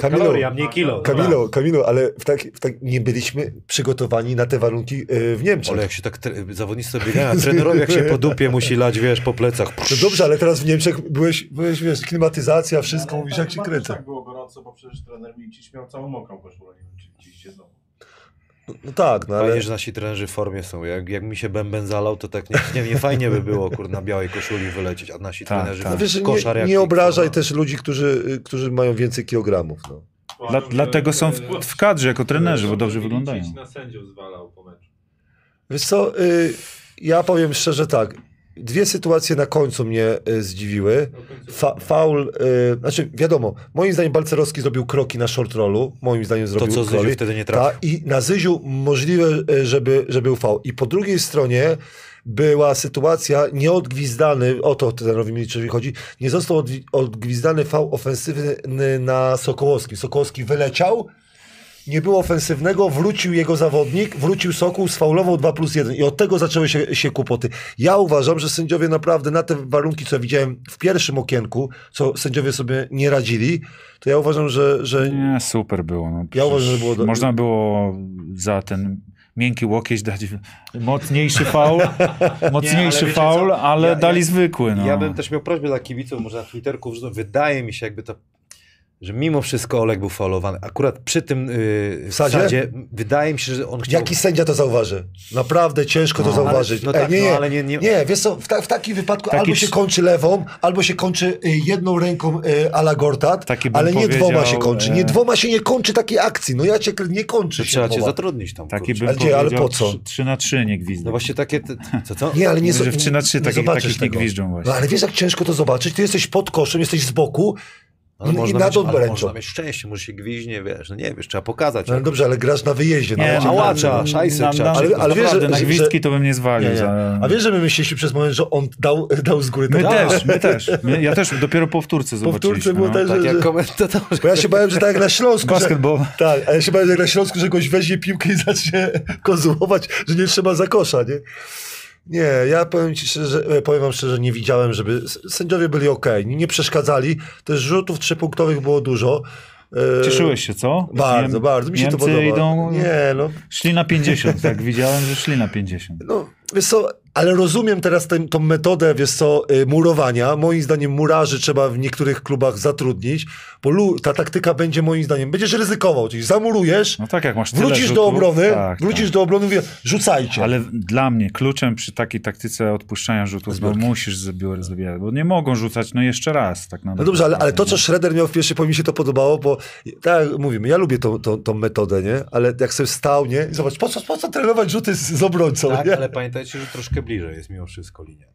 Kamilu, Kalorii, a mniej kilo. Kamilu, Kamilu, ale w tak, w tak, nie byliśmy przygotowani na te warunki e, w Niemczech. Ale jak się tak tre- zawodnicy biegają, a trenerowie jak się po dupie musi lać, wiesz, po plecach. No dobrze, ale teraz w Niemczech byłeś, byłeś wiesz, klimatyzacja, wszystko, mówisz jak się tak kręcę. Tak było gorąco, bo przecież trener Milicic miał całą mokrą koszulę, nie wiem czy widzieliście znowu. No tak, no ale... Fajnie, że nasi trenerzy w formie są. Jak, jak mi się bęben zalał, to tak nie, nie, nie fajnie by było, kur, na białej koszuli wylecieć, a nasi Tak, trenerzy tak. No w wiesz, koszar nie, nie obrażaj też ludzi, którzy, którzy mają więcej kilogramów. No. Dla, dlatego są w, w kadrze jako trenerzy, bo dobrze wyglądają. na sędziów zwalał po meczu. Wiesz co, y, ja powiem szczerze tak, dwie sytuacje na końcu mnie y, zdziwiły. Fa, faul, y, znaczy wiadomo, moim zdaniem Balcerowski zrobił kroki na short rollu, moim zdaniem zrobił co Zyziu wtedy nie trafił. Ta, I na Zyziu możliwe, y, żeby, żeby był faul. I po drugiej stronie była sytuacja nieodgwizdany, o to trenerowi Miliczowi chodzi, nie został odgwizdany faul ofensywny na Sokołowskim. Sokołowski wyleciał, nie było ofensywnego, wrócił jego zawodnik, wrócił Sokół, sfaulował 2 plus 1 i od tego zaczęły się, się kłopoty. Ja uważam, że sędziowie naprawdę na te warunki, co widziałem w pierwszym okienku, co sędziowie sobie nie radzili, to ja uważam, że, że Nie, super było. No, Ja uważam, że było do- Można było za ten miękki łokieć dać mocniejszy faul, mocniejszy wiecie faul, ale Ja- dali ja- zwykły. No. Ja bym też miał prośbę dla kibiców, może na Twitterku. Wydaje mi się, jakby to, że mimo wszystko Olek był faulowany. Akurat przy tym yy, Wsadzie? wsadzie, wydaje mi się, że on chciał... jaki sędzia to zauważy? Naprawdę ciężko to No, zauważyć. ale- no tak, nie, no, nie, ale nie- nie- nie, wiesz co, w, ta, w takim wypadku Taki albo się kończy lewą, albo się kończy y, jedną ręką y, a la Gortat, ale nie dwoma się kończy. Nie e, dwoma się nie kończy takiej akcji. No ja cię nie kończy się trzeba cię zatrudnić tam. Taki bym Ale gdzie, ale po co? 3, na 3 nie gwizdek. No właśnie takie... te- Co, co? Nie, ale nie, że w nie- 3 na 3 nie takich, takich nie gwiżdżą właśnie. No ale wiesz, jak ciężko to zobaczyć? Ty jesteś pod koszem, jesteś z boku Ale i, i można, nad mieć, ale obręczą. można mieć szczęście, może się gwiźnie, wiesz, no nie wiesz, trzeba pokazać. No, ale dobrze, ale grasz na wyjeździe. Nie, no, a a, łacza, szajsy na, trzeba na, Ale- ale wiesz, że- na że- gwizdki to bym nie zwalił. nie, nie. A wiesz, że my myśleliśmy przez moment, że on dał, dał z góry My ten też, my też. My, ja też dopiero po wtórce zobaczyliśmy. Powtórce było no. też, Tak że, że, bo ja się bałem, że tak jak na Śląsku, że, Basketball. tak, a ja się bałem, że jak na Śląsku, że goś weźmie piłkę i zacznie konsumować, że nie trzeba za kosza, nie? Nie, ja powiem ci szczerze, e, powiem wam szczerze, nie widziałem, żeby sędziowie byli ok, nie, nie przeszkadzali, też rzutów trzypunktowych było dużo. E, Cieszyłeś się, co? Bardzo, Niem- bardzo, mi się Niemcy to podoba. idą, Nie, no, szli na 50, tak, widziałem, że szli na 50. no, wiesz co, ale rozumiem teraz tę tą metodę, wiesz co, y, murowania. Moim zdaniem murarzy trzeba w niektórych klubach zatrudnić, bo lu- ta taktyka będzie moim zdaniem, będziesz ryzykował, czyli zamurujesz, No tak, jak masz tyle wrócisz rzutów, do obrony, tak, wrócisz tak. do obrony, mówię, rzucajcie. Ale dla mnie kluczem przy takiej taktyce odpuszczania rzutów, bo Zbiórki. musisz zabior- zabierać, bo nie mogą rzucać, no jeszcze raz. Tak na No dobrze, ale, ale to, co Schroeder miał w pierwszej, po mi się to podobało, bo tak jak mówimy, ja lubię tą, tą, tą metodę, nie? Ale jak sobie stał, nie? I zobacz, po co, po co trenować rzuty z, z obrońcą, Tak, nie? ale pamiętajcie, że troszkę bliżej jest mimo wszystko linia.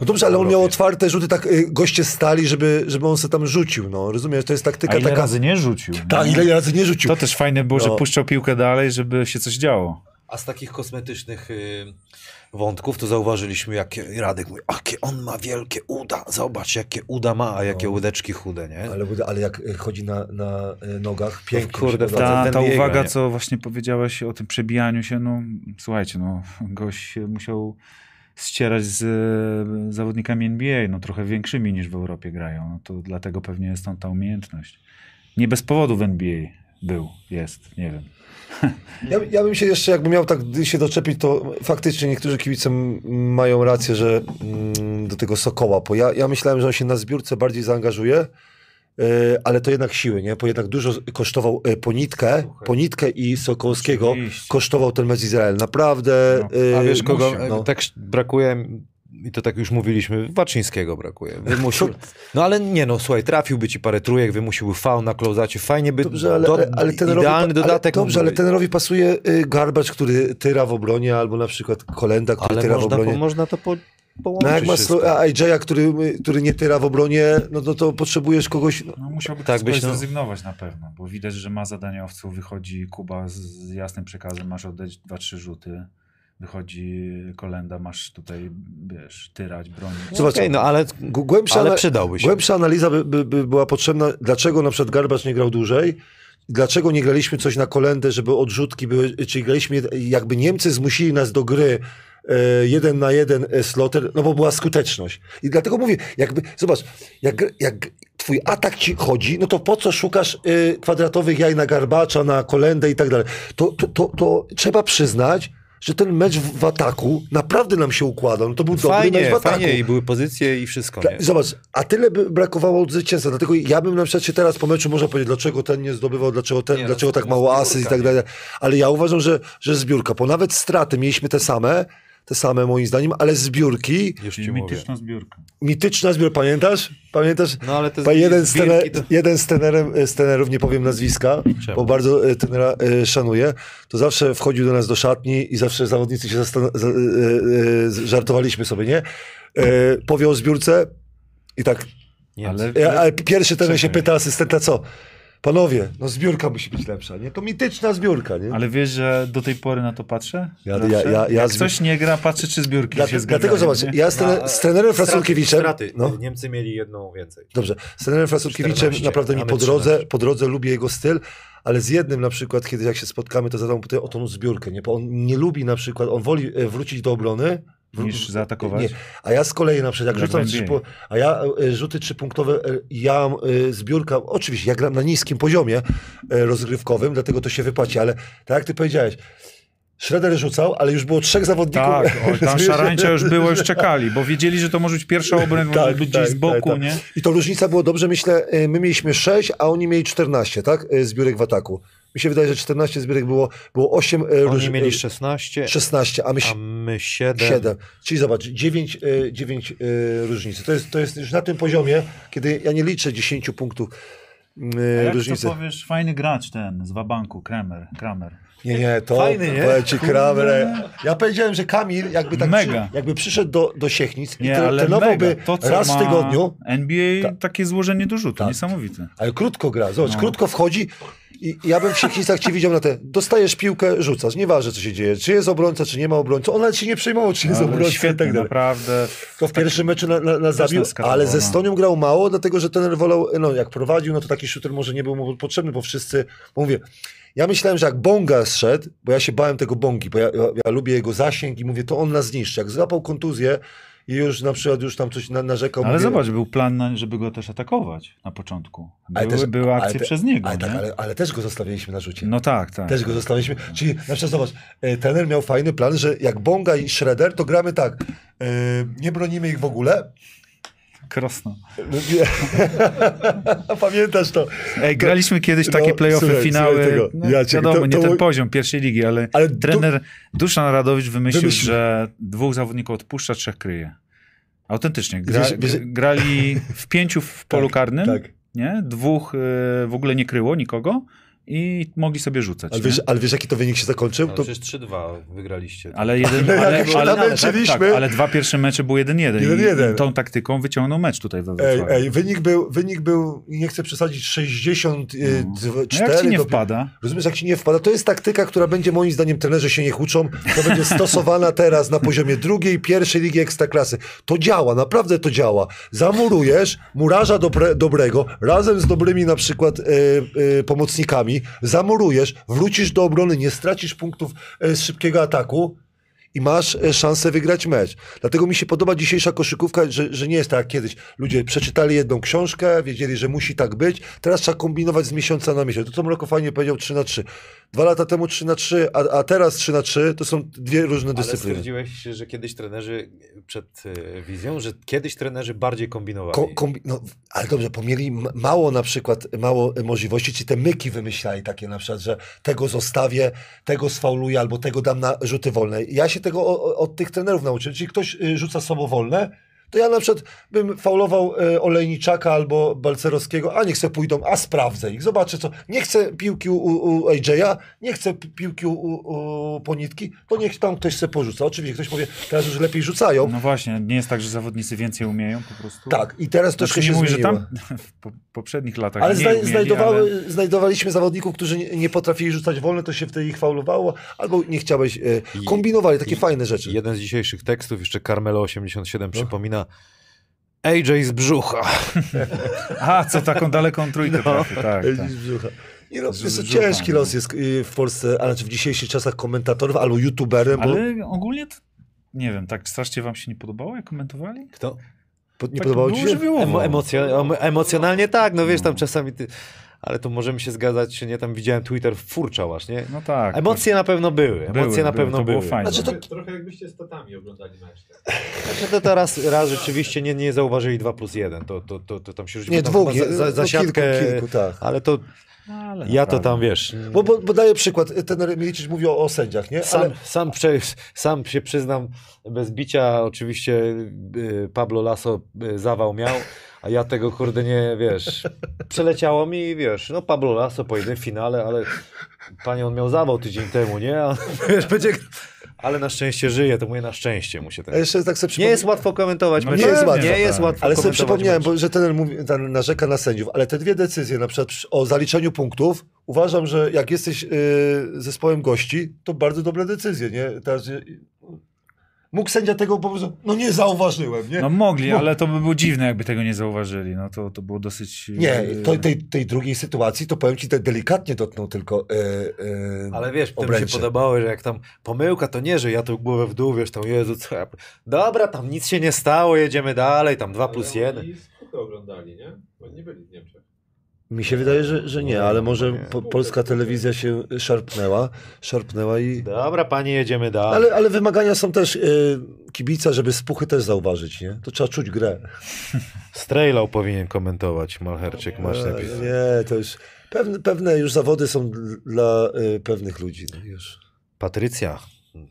No dobrze, ale on miał otwarte rzuty, tak y, goście stali, żeby, żeby on se tam rzucił, no rozumiesz, to jest taktyka A ile taka... razy nie rzucił? Tak, ile razy nie rzucił. To też fajne było, że No. puszczał piłkę dalej, żeby się coś działo. A z takich kosmetycznych y, wątków to zauważyliśmy, jakie Radek mówi, jakie on ma wielkie uda, zobacz jakie uda ma, a jakie łydeczki chude, nie? Ale, ale jak y, chodzi na, na y, nogach, pięknie. kurde, ta- Ta, ta biega, uwaga, nie? co właśnie powiedziałeś o tym przebijaniu się, no słuchajcie, no gość się musiał ścierać z e, zawodnikami NBA, no trochę większymi niż w Europie grają, no to dlatego pewnie jest tam ta umiejętność. Nie bez powodu w NBA był, jest, nie wiem. Ja, ja bym się jeszcze, jakby miał tak się doczepić, to faktycznie niektórzy kibice mają rację, że mm, do tego Sokoła, bo ja, ja myślałem, że on się na zbiórce bardziej zaangażuje, e, ale to jednak siły, nie? Bo jednak dużo kosztował e, Ponitkę, Ponitkę i Sokołowskiego Oczywiście. kosztował ten mecz Izrael. Naprawdę. No, e, A wiesz kogo, musi, no. tak brakuje, i to tak już mówiliśmy, Waczyńskiego brakuje. Wymusił, no ale nie no, słuchaj, trafiłby ci parę trójek, wymusiłby faul na klozacie, fajnie by, Dobrze, ale, do, ale, ale idealny dodatek Ale, dobrze, mógłby ale tenerowi pasuje y, Garbacz, który tyra w obronie, albo na przykład Kolenda, który Ale tyra w można, obronie. po, można to po, połączyć No jak masz. AJ-a, który, który nie tyra w obronie, no to, to potrzebujesz kogoś... No, No musiałby Tak być, no. zrezygnować na pewno, bo widać, że ma zadaniowców, wychodzi Kuba z, z jasnym przekazem, masz oddać dwa, trzy rzuty, wychodzi Kolenda, masz tutaj, wiesz, tyrać, bronić. Zobacz, Okej, no ale, Głębsza, ale przydałby się. głębsza analiza by, by, by była potrzebna, dlaczego na przykład Garbacz nie grał dłużej, dlaczego nie graliśmy coś na kolendę, żeby odrzutki były, czyli graliśmy, jakby Niemcy zmusili nas do gry e, jeden na jeden e, sloter, no bo była skuteczność. I dlatego mówię, jakby, zobacz, jak, jak twój atak ci chodzi, no to po co szukasz e, kwadratowych jaj na Garbacza, na kolendę i tak dalej. To, to, to, to trzeba przyznać, że ten mecz w, w ataku naprawdę nam się układał. No to był dobry mecz Fajnie, w ataku. fajnie i były pozycje i wszystko, nie? Zobacz, a tyle by brakowało od zwycięstwa. Dlatego ja bym na przykład się teraz po meczu można powiedzieć, dlaczego ten nie zdobywał, dlaczego ten, Nie, no, dlaczego tak mało asyst i tak dalej. Ale ja uważam, że, że zbiórka, bo nawet straty mieliśmy te same, te same moim zdaniem, ale zbiórki, Już Czyli ci mówię. mityczna zbiórka. mityczna zbiór, pamiętasz? Pamiętasz? No ale to Pa jeden, z zbiórki tener, to- jeden z, tenerem, z tenerów, nie powiem nazwiska, Czemu? bo bardzo e, tenera e, szanuję, to zawsze wchodził do nas do szatni i zawsze zawodnicy się zastan- za- e, e, żartowaliśmy sobie, nie? E, powie o zbiórce i tak Nie, Ale, ja, ale pierwszy ten się pyta asystenta, co? Panowie, no zbiórka musi być lepsza, nie? To mityczna zbiórka, nie? ale wiesz, że do tej pory na to patrzę? Ja- ja- ja- ja Jak zbi- ktoś nie gra, patrzy, czy zbiórki Dla, się zgadzają. dlatego zobacz, nie? ja z, trener, z trenerem Frasulkiewiczem, Straty. no, Niemcy mieli jedną więcej. dobrze, z trenerem Frasulkiewiczem 14, naprawdę mi po drodze, 13. po drodze lubię jego styl, ale z jednym na przykład, kiedy jak się spotkamy, to zadam mu pytanie o tą zbiórkę, nie? Bo on nie lubi na przykład, on woli e, wrócić do obrony, Niż zaatakować? Nie. A ja z kolei na przykład, jak rzucam trzy, a ja e, rzuty trzypunktowe, e, ja e, zbiórka, oczywiście ja gram na niskim poziomie rozgrywkowym, dlatego to się wypłaci, ale tak jak ty powiedziałeś, Schroeder rzucał, ale już było trzech zawodników. Tak, oj, tam szarańcza już było, już czekali, bo wiedzieli, że to może być pierwsza może Tak, być tak, gdzieś z boku, tak, tak. nie? I to różnica było dobrze, myślę, my mieliśmy 6, a oni mieli 14, tak? Zbiórek w ataku. Mi się wydaje, że 14 zbiórek było, było 8, Oni mieli 16, 16, a my a my 7. 7. Czyli zobacz, 9, e, 9 e, różnicy. To jest, to jest już na tym poziomie, kiedy ja nie liczę 10 punktów e, jak różnicy. to powiesz, fajny gracz ten z Wabanku, Kramer, Kramer. Nie, nie, to Fajny, nie? powiem ci Kramer. e, Ja powiedziałem, że Kamil jakby tak Mega. Przy, jakby przyszedł do, do Siechnic i Nie, ale trenowałby. To, raz w tygodniu, NBA, Tak. takie złożenie do rzutu, Tak. niesamowite. ale krótko gra. Zobacz, No. krótko wchodzi i i ja bym w Siechnicach cię widział na te. Dostajesz piłkę, rzucasz. Nieważne, co się dzieje. Czy jest obrońca, czy nie ma obrońcy. On nawet się nie przejmował, czy jest Ale obrońca i świetnie, tak dalej. naprawdę. To w pierwszym meczu na, na, na zabił, ale ze no. Stonią grał mało, dlatego że ten wolał, no jak prowadził, no to taki shooter może nie był mu potrzebny, bo wszyscy, bo mówię, ja myślałem, że jak Bonga zszedł, bo ja się bałem tego Bongi, bo ja, ja, ja lubię jego zasięg i mówię, to on nas zniszczy. Jak złapał kontuzję i już na przykład już tam coś na, narzekał. Ale mówię, zobacz, był plan, żeby go też atakować na początku. ale Były, też- były ale akcje te- przez niego, Ale, tak, ale, ale też go zostawiliśmy na rzucie. No tak, tak. Też go zostawiliśmy. Czyli na przykład zobacz, e, trener miał fajny plan, że jak Bonga i Shredder, to gramy tak, e, nie bronimy ich w ogóle. Krosno. No, nie. Pamiętasz to? Ej, graliśmy kiedyś No, takie playoffy, słuchaj, finały. słuchaj tego. No, Ja cię- wiadomo, to- to nie ten poziom pierwszej ligi, ale, Ale du- trener Duszan Radowicz wymyślił, Wymyślił. że dwóch zawodników odpuszcza, trzech kryje. Autentycznie. Gra, Wiesz- wiesz- grali w pięciu w polu karnym, tak. nie? dwóch y, w ogóle nie kryło nikogo i mogli sobie rzucać. Ale nie? wiesz, ale wiesz jaki to wynik się zakończył? No, To, przecież 3-2 wygraliście. Ale, jeden, Ale ale, jak się ale, namęczyliśmy- tak, ale dwa pierwsze mecze były 1-1 1-1. i, i tą taktyką wyciągnął mecz tutaj we ej, ej, wynik był, wynik był, nie chcę przesadzić, 64 no jak ci nie wpada? Rozumiesz, jak ci nie wpada, to jest taktyka, która będzie moim zdaniem, trenerzy się niech uczą, to będzie stosowana teraz na poziomie drugiej, pierwszej ligi ekstraklasy. To działa, naprawdę to działa. Zamurujesz murarza dobre, dobrego, razem z dobrymi na przykład e, e, pomocnikami, zamurujesz, wrócisz do obrony, nie stracisz punktów e, z szybkiego ataku, i masz e, szansę wygrać mecz. Dlatego mi się podoba dzisiejsza koszykówka, że, że nie jest tak jak kiedyś. Ludzie przeczytali jedną książkę, wiedzieli, że musi tak być. Teraz trzeba kombinować z miesiąca na miesiąc. To co Mroko fajnie powiedział 3 na 3. Dwa lata temu 3 na 3, a, a teraz 3 na 3 to są dwie różne Ale dyscypliny. stwierdziłeś, że kiedyś trenerzy przed e, wizją, że kiedyś trenerzy bardziej kombinowali. Ko, kombi- no, ale dobrze, pomieli mało na przykład, mało e, możliwości, czy te myki wymyślali takie na przykład, że tego zostawię, tego sfauluję, albo tego dam na rzuty wolne. Ja się tego o, o, od tych trenerów nauczyłem. Czyli ktoś y, rzuca samowolne, to ja na przykład bym faulował y, Olejniczaka albo Balcerowskiego, a niech se pójdą, a sprawdzę ich, zobaczę co. Nie chcę piłki u, u AJ'a, nie chcę pi- piłki u, u Ponitki, to niech tam ktoś se porzuca. Oczywiście ktoś powie, teraz już lepiej rzucają. No właśnie, nie jest tak, że zawodnicy więcej umieją po prostu? Tak, i teraz Znaczy, troszkę się mówię, że zmieniło. tam w po, poprzednich latach Ale nie zna, umieli, znajdowały, ale... znajdowaliśmy zawodników, którzy nie, nie potrafili rzucać wolne, to się wtedy ich faulowało, albo nie chciałeś, e, kombinowali takie i- fajne rzeczy. Jeden z dzisiejszych tekstów, jeszcze Carmelo 87 No. przypomina AJ z brzucha. A, co taką daleką trójkę No. trafi, tak, Ej, tak. z brzucha. Nie no, Z jest to ciężki no. los jest y, w Polsce, a znaczy w dzisiejszych czasach komentatorów albo youtuberem, bo Ale ogólnie to, nie wiem, tak strasznie wam się nie podobało, jak komentowali? Kto? po- nie tak podobało ci się? Emo, emocjo, em- emocjonalnie tak, no wiesz, tam czasami ty... Ale to możemy się zgadzać, czy nie, tam widziałem Twitter furczał właśnie. No tak. Emocje na pewno były, emocje Były, na były, pewno to było były. fajne. Znaczy to- Trochę, jakbyście z tatami oglądali mecz. Tak. Znaczy to teraz raz rzeczywiście nie, nie zauważyli 2 plus 1, to, to, to, to tam się rzuciło Nie, dwóch, chyba za, za, no, za siatkę, kilku, kilku, tak. ale to Ale ja to naprawdę. tam, wiesz, Bo, bo, bo daję przykład, ten Milicic mówi o, o sędziach, nie? sam, Ale sam, prze, sam się przyznam, bez bicia oczywiście y, Pablo Lasso y, zawał miał, a ja tego kurde nie, wiesz, przeleciało mi, wiesz, no Pablo Lasso pojedynek w finale, ale panie on miał zawał tydzień temu, nie? A, wiesz, będzie... Ale na szczęście żyje, to mówię na szczęście mu się ten... jeszcze tak sobie Nie jest łatwo komentować No nie jest łatwo, nie jest tak. łatwo Ale sobie przypomniałem, bo, że ten mówi, ten narzeka na sędziów, ale te dwie decyzje, na przykład przy- o zaliczeniu punktów, uważam, że jak jesteś y, zespołem gości, to bardzo dobre decyzje, nie? Teraz, y, mógł sędzia tego po prostu, no nie zauważyłem, nie? No mogli, ale to by było dziwne, jakby tego nie zauważyli. No to, to było dosyć... Nie, e, to, tej, tej drugiej sytuacji to powiem ci, te delikatnie dotknął tylko y, y, Ale wiesz, to mi się obręcze. podobało, że jak tam pomyłka, to nie, że ja tu głowę w dół, wiesz, tam Jezu, co ja... Dobra, tam nic się nie stało, jedziemy dalej, tam 2 plus 1. Oni oglądali, nie? Bo nie byli w Niemczech. Mi się wydaje, że, że nie, ale może po, polska telewizja się szarpnęła, szarpnęła i... Dobra, panie, jedziemy dalej. Ale, ale wymagania są też y, kibica, żeby spuchy też zauważyć, nie? To trzeba czuć grę. Strejlał powinien komentować, Malherczyk, masz E, lepiej. Nie, to już pewne, pewne już zawody są dl- dla y, pewnych ludzi. No już. Patrycja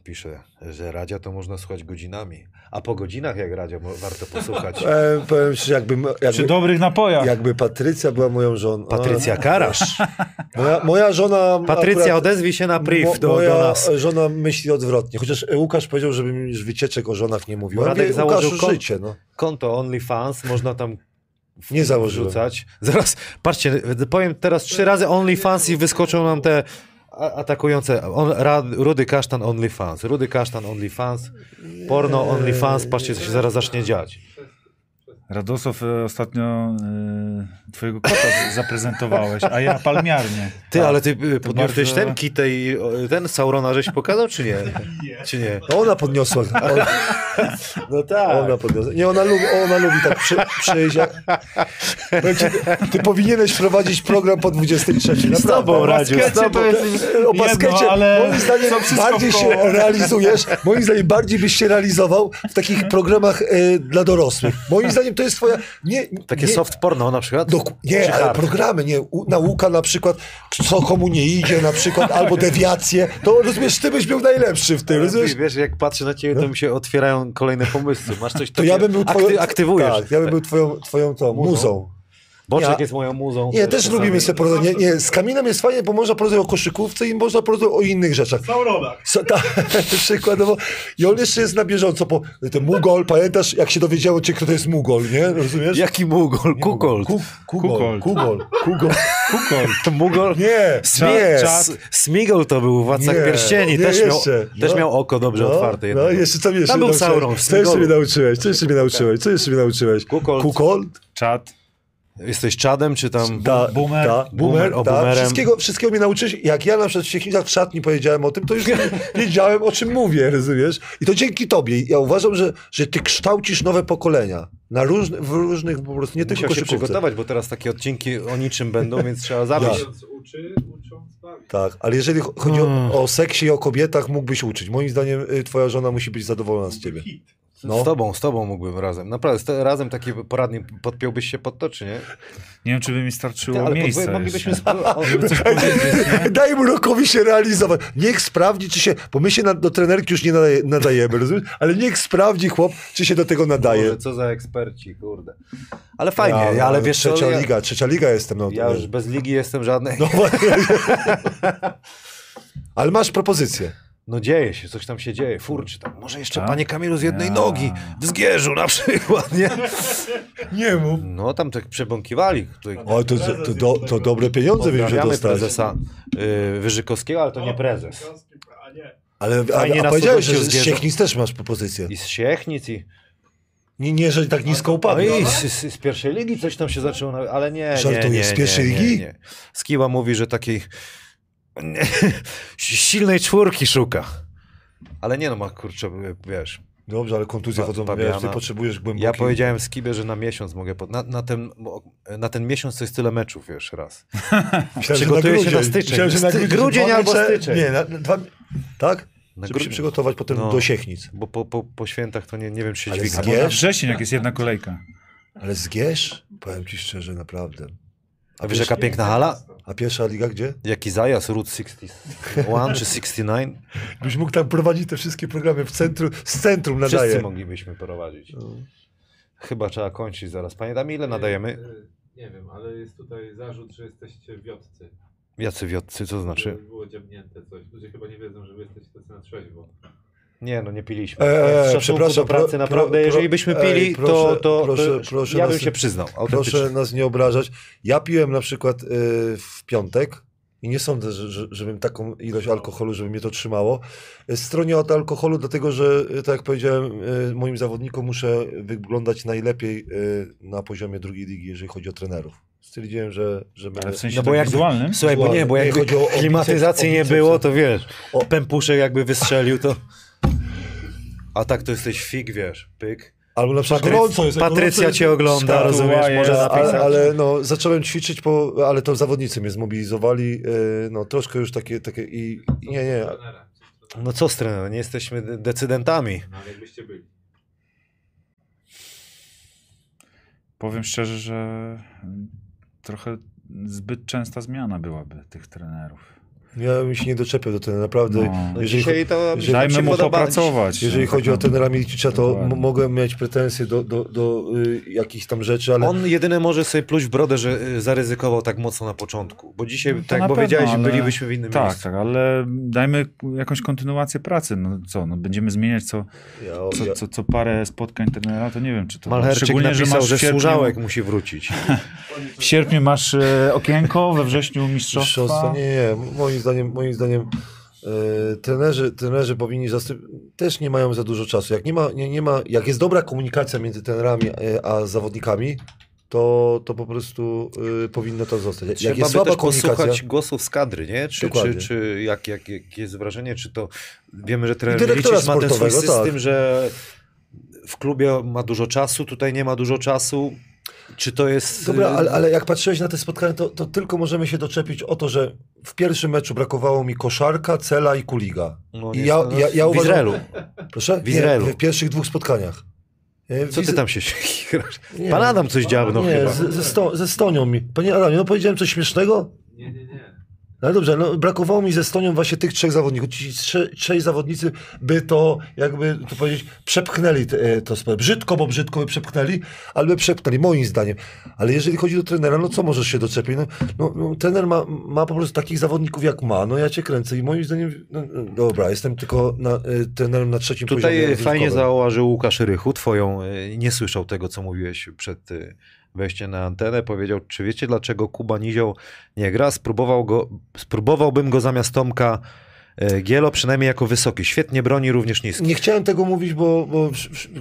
pisze, że Radzia to można słuchać godzinami. A po godzinach jak Radzia mo- warto posłuchać. E, powiem ci, jakby, Przy jakby, dobrych napojach. jakby Patrycja była moją żoną. Patrycja Karasz. Moja, moja żona. Patrycja, akurat- odezwij się na mo- priv do, moja do nas. żona myśli odwrotnie. Chociaż Łukasz powiedział, żebym już wycieczek o żonach nie mówił. Radek mówię, założył Łukaszu, kon- życie, no. Konto OnlyFans, można tam Nie założyłem. wrzucać. Zaraz, patrzcie, powiem teraz trzy razy OnlyFans i wyskoczą nam te atakujące. On, Ra, Rudy Kasztan OnlyFans, Rudy Kasztan OnlyFans, porno OnlyFans, patrzcie co się zaraz zacznie dziać. Radosław, e, ostatnio e, twojego kota zaprezentowałeś, a ja palmiarnię. Ty, ale ty y, podniosłeś bardzo- ten kitę i ten Saurona żeś pokazał, czy nie? Czy nie? No ona podniosła. Ona, No tak. ona podniosła. Nie, ona lubi, ona lubi tak przy, przyjść. ci, Ty powinieneś prowadzić program po 23. Z tobą, Radziu, z tobą. O baskecie, jedno, ale moim zdaniem bardziej się realizujesz, moim zdaniem bardziej byś się realizował w takich programach e, dla dorosłych. Moim zdaniem to jest twoja... Nie, Takie nie, soft porno na przykład? Doku- nie, ale programy, nie, u, nauka na przykład, co komu nie idzie na przykład, albo dewiacje, to rozumiesz, ty byś był najlepszy w tym, rozumiesz? Wiesz, jak patrzę na ciebie, to mi się otwierają kolejne pomysły. Masz coś To ja bym był twoją... akty, aktywujesz. Tak, ja bym był twoją, twoją tą, muzą. Boczek Ja- jest moją muzą. Nie, też lubimy sobie porozmawiać. Nie, nie, z Kamilem jest fajnie, bo można porozmawiać o koszykówce i można porozmawiać o innych rzeczach. Sauronach. So, ta, przykładowo. I on jeszcze jest na bieżąco. Po, ten Mugol, pamiętasz, jak się dowiedziało cię, kto to jest Mugol, nie? Rozumiesz? Jaki Mugol? Kukol. Ku- Kugol. Kukol. Kugol. Kugol. Kukol. Mugol? Nie. S- Smigol to był władca Nie, pierścieni. nie też, miał, też No. miał oko dobrze No, otwarte. no, jeszcze co jeszcze Tam był nauczyłeś? Sauron w Co jeszcze mnie nauczyłeś? Co jeszcze mnie nauczyłeś? Co jeszcze mnie nauczyłeś? Kukold. Kukold? Czad. Jesteś czadem, czy tam... Da, Boomer. Da, Boomer, boomer, da. Wszystkiego, wszystkiego mnie nauczyłeś. Jak ja na przykład w Siechnicach w szatni powiedziałem o tym, to już wiedziałem, o czym mówię, rozumiesz? I to dzięki tobie. Ja uważam, że, że ty kształcisz nowe pokolenia. Na różne, w różnych, po prostu nie tylko Musiał się koszykówce. przygotować, bo teraz takie odcinki o niczym będą, więc trzeba zabić. Uczy, ucząc bawić. Tak, ale jeżeli cho- chodzi Hmm. o, o seksie i o kobietach, mógłbyś uczyć. Moim zdaniem y, twoja żona musi być zadowolona z ciebie. Hit. No. Z tobą, z tobą mógłbym razem. Naprawdę, razem taki poradnik podpiąłbyś się pod to, czy nie? Nie wiem, czy by mi starczyło Ty, ale miejsca podwo- moglibyśmy... sp- o- nie? Daj mu rokowi się realizować. Niech sprawdzi, czy się. Bo my się na, do trenerki już nie nadaje, nadajemy, rozumiesz? Ale niech sprawdzi chłop, czy się do tego nadaje. Boże, co za eksperci, kurde. Ale fajnie, Ja, ale wiesz co, Trzecia ja, liga, trzecia liga jestem. No, ja już bez ligi jestem żadnej. no. Ale masz propozycję. No dzieje się, coś tam się dzieje, furczy tam. Może jeszcze Tak? panie Kamilu z jednej Ja. nogi, w Zgierzu na przykład, nie? Nie mów. No tam tak przebąkiwali. Tutaj O, to, to, do, to dobre pieniądze będziemy pozdrawiamy dostać. prezesa y, Wyżykowskiego, ale to nie prezes. A nie. Ale a, a nas powiedziałeś, że z. Siechnic też masz propozycję. I z Siechnic i... Nie, nie, że tak nisko No upadł. i z, z, pierwszej ligi coś tam się zaczęło, ale nie, nie, Żartujesz, nie, z pierwszej nie, nie, ligi? Nie. Skiła mówi, że takiej nie, silnej czwórki szuka. Ale nie no, ma kurczę, wiesz. Dobrze, ale kontuzje chodzą, wiesz, ty potrzebujesz głębokiej... Ja powiedziałem Skibie, że na miesiąc mogę. Pod... Na, na, ten, na ten miesiąc to jest tyle meczów, wiesz, raz. Przygotuję się na styczeń. Że na grudzień, grudzień albo mecze- styczeń. Nie, na, dwa... Tak? Na Żeby się grudzień. przygotować potem No. do Siechnic. Bo po, po, po świętach to nie, nie wiem, czy się Ale dźwigna. zgier- Na Wiesz? wrzesień, jak jest jedna kolejka. Ale zgierz? Powiem ci szczerze, naprawdę. A wiesz, jaka piękna hala? A pierwsza liga gdzie? Jaki zajazd, Route 61 czy 69? Byś mógł tam prowadzić te wszystkie programy w centrum, z centrum Wszyscy nadaje. moglibyśmy prowadzić. Chyba trzeba kończyć zaraz. Pamiętam, ile nadajemy? Y, Nie wiem, ale jest tutaj zarzut, że jesteście wiotcy. Jacy wiotcy, co znaczy? Było dziabnięte coś. Ludzie chyba nie wiedzą, że wy jesteście tacy na trzeźwo. Nie, no nie piliśmy. Eee, przepraszam, do pracy, pro- naprawdę, pro- jeżeli byśmy ej, pili, proszę, to, to, proszę, to proszę ja bym nas- się przyznał. Proszę nas nie obrażać. Ja piłem na przykład y, w piątek i nie sądzę, że, że, żebym taką ilość alkoholu, żeby mnie to trzymało. Y, Stronię od alkoholu, dlatego że, y, tak jak powiedziałem, moim zawodnikom muszę wyglądać najlepiej na poziomie drugiej ligi, jeżeli chodzi o trenerów. Stwierdziłem, że, że Ale będę... w sensie No bo tak jak- wizualnym. Słuchaj, bo nie, bo jakby klimatyzacji nie było, to wiesz, O- pępuszek jakby wystrzelił, to... A tak to jesteś fig, wiesz, pyk. Albo na przykład Patryc- gorąco jest. Patrycja gorąco cię ogląda, rozumiesz, może jest, napisać. Ale, ale no, zacząłem ćwiczyć, po, ale to zawodnicy mnie zmobilizowali. Yy, no, troszkę już takie, takie i, i nie, nie. No co z trenerem, nie jesteśmy de- decydentami. No, ale jakbyście byli. Powiem szczerze, że trochę zbyt częsta zmiana byłaby tych trenerów. Ja bym się nie doczepiał do tego, naprawdę. No. No Jeżeli, dzisiaj to jeżeli- Dajmy mu podoba- popracować. jeżeli No, chodzi o tak trenera Milicicza, to Dokładnie. m- mogę mieć pretensje do, do, do y, jakichś tam rzeczy, ale On jedyny może sobie pluć w brodę, że y, zaryzykował tak mocno na początku. Bo dzisiaj, No tak jak powiedziałeś, ale- bylibyśmy w innym Tak, miejscu. tak, ale dajmy jakąś kontynuację pracy. No co, no będziemy zmieniać co, ja, co, ja, co, co parę spotkań trenera, to nie wiem, czy to... Malherczyk Szczególnie, że napisał, masz że, w sierpniu, służałek musi wrócić. w sierpniu masz e, okienko, we wrześniu mistrzostwa, mistrzostwa. nie, nie, moim zdaniem, moim zdaniem e, trenerzy, trenerzy powinni też nie mają za dużo czasu. Jak nie ma, nie, nie ma, jak jest dobra komunikacja między trenerami e, a zawodnikami, to, to po prostu y, powinno to zostać. Jak Trzeba jest słaba komunikacja, posłuchać głosów z kadry, nie? Czy, czy, Dokładnie. czy jak, jak, jak jest wrażenie, czy to wiemy, że trener Milicic ma ten swój system, tak. że w klubie ma dużo czasu, tutaj nie ma dużo czasu. Czy to jest... Dobra, y, ale, ale jak patrzyłeś na te spotkania, to, to tylko możemy się doczepić o to, że w pierwszym meczu brakowało mi koszarka, cela i kuliga. No, I ja, no, ja, ja w uważam, Izraelu. Proszę? W Izraelu. Nie, w pierwszych dwóch spotkaniach. W Co ty tam się grasz? Pan Adam coś dziabnął Nie, chyba. z, ze, sto, ze Stonią mi. Panie Adamie, no powiedziałem coś śmiesznego? Nie, nie, nie. No dobrze, no, brakowało mi ze Estonią właśnie tych trzech zawodników. Ci trze, trzej zawodnicy by to, jakby to powiedzieć, przepchnęli te, e, to sprawę. Brzydko, bo brzydko by przepchnęli, ale by przepchnęli, moim zdaniem. Ale jeżeli chodzi do trenera, no co możesz się doczepić? No, no, no, trener ma, ma po prostu takich zawodników, jak ma. No ja cię kręcę i moim zdaniem, no, no, dobra, jestem tylko na, e, trenerem na trzecim poziomie. Tutaj fajnie zauważył Łukasz Rychu, twoją, y, nie słyszał tego, co mówiłeś przed y, wejściem na antenę. Powiedział, czy wiecie, dlaczego Kuba Nizioł nie gra? Spróbował go, spróbowałbym go zamiast Tomka y, Gielo, przynajmniej jako wysoki. Świetnie broni, również niski. Nie chciałem tego mówić, bo, bo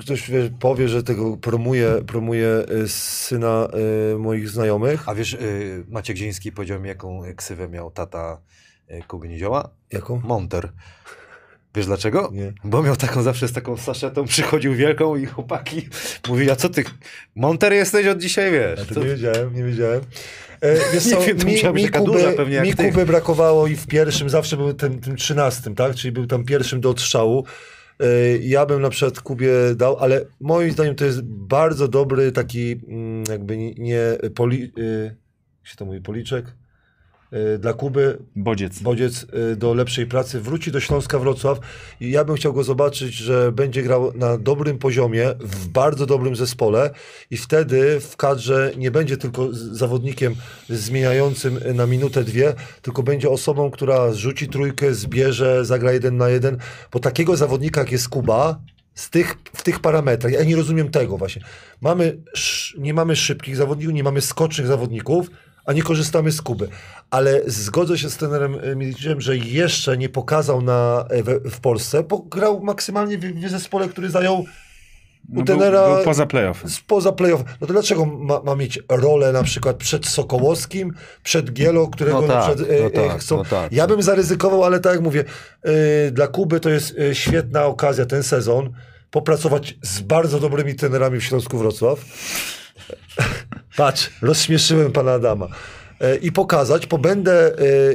ktoś wiesz, powie, że tego promuje, promuje y, syna y, moich znajomych. A wiesz, y, Maciek Ziński powiedział mi, jaką ksywę miał tata Kuby Nizioła? Jaką? Monter. Wiesz dlaczego? Nie. Bo miał taką zawsze z taką saszetą, przychodził wielką i chłopaki mówili, a co ty, Monter jesteś od dzisiaj, wiesz? Ja to nie wiedziałem, nie wiedziałem. E, wiesz co, wiem, mi, mi, Kuby, pewnie mi. Kuby brakowało i w pierwszym zawsze był tym, tym trzynastym, tak? Czyli był tam pierwszym do odstrzału. E, Ja bym na przykład Kubie dał, ale moim zdaniem to jest bardzo dobry taki mm, jakby nie, nie poli, e, jak się to mówi, policzek dla Kuby, Bodziec. bodziec y, do lepszej pracy, wróci do Śląska Wrocław. I ja bym chciał go zobaczyć, że będzie grał na dobrym poziomie, w bardzo dobrym zespole. I wtedy w kadrze nie będzie tylko zawodnikiem zmieniającym na minutę, dwie, tylko będzie osobą, która zrzuci trójkę, zbierze, zagra jeden na jeden, bo takiego zawodnika jak jest Kuba, z tych, w tych parametrach, ja nie rozumiem tego właśnie. Mamy, nie mamy szybkich zawodników, nie mamy skocznych zawodników, a nie korzystamy z Kuby. Ale zgodzę się z trenerem e, Miliczem, że jeszcze nie pokazał na, e, we, w Polsce, bo grał maksymalnie w, w zespole, który zajął No, u był, tenera był poza playoff. spoza playoff. No to dlaczego ma, ma mieć rolę na przykład przed Sokołowskim, przed Gielo, którego No na tak, przykład e, no e, tak, chcą. no tak. Ja bym zaryzykował, ale tak jak mówię, e, dla Kuby to jest e, świetna okazja ten sezon popracować z bardzo dobrymi trenerami w Śląsku Wrocław. Patrz, rozśmieszyłem pana Adama. E, I pokazać, bo będę, e,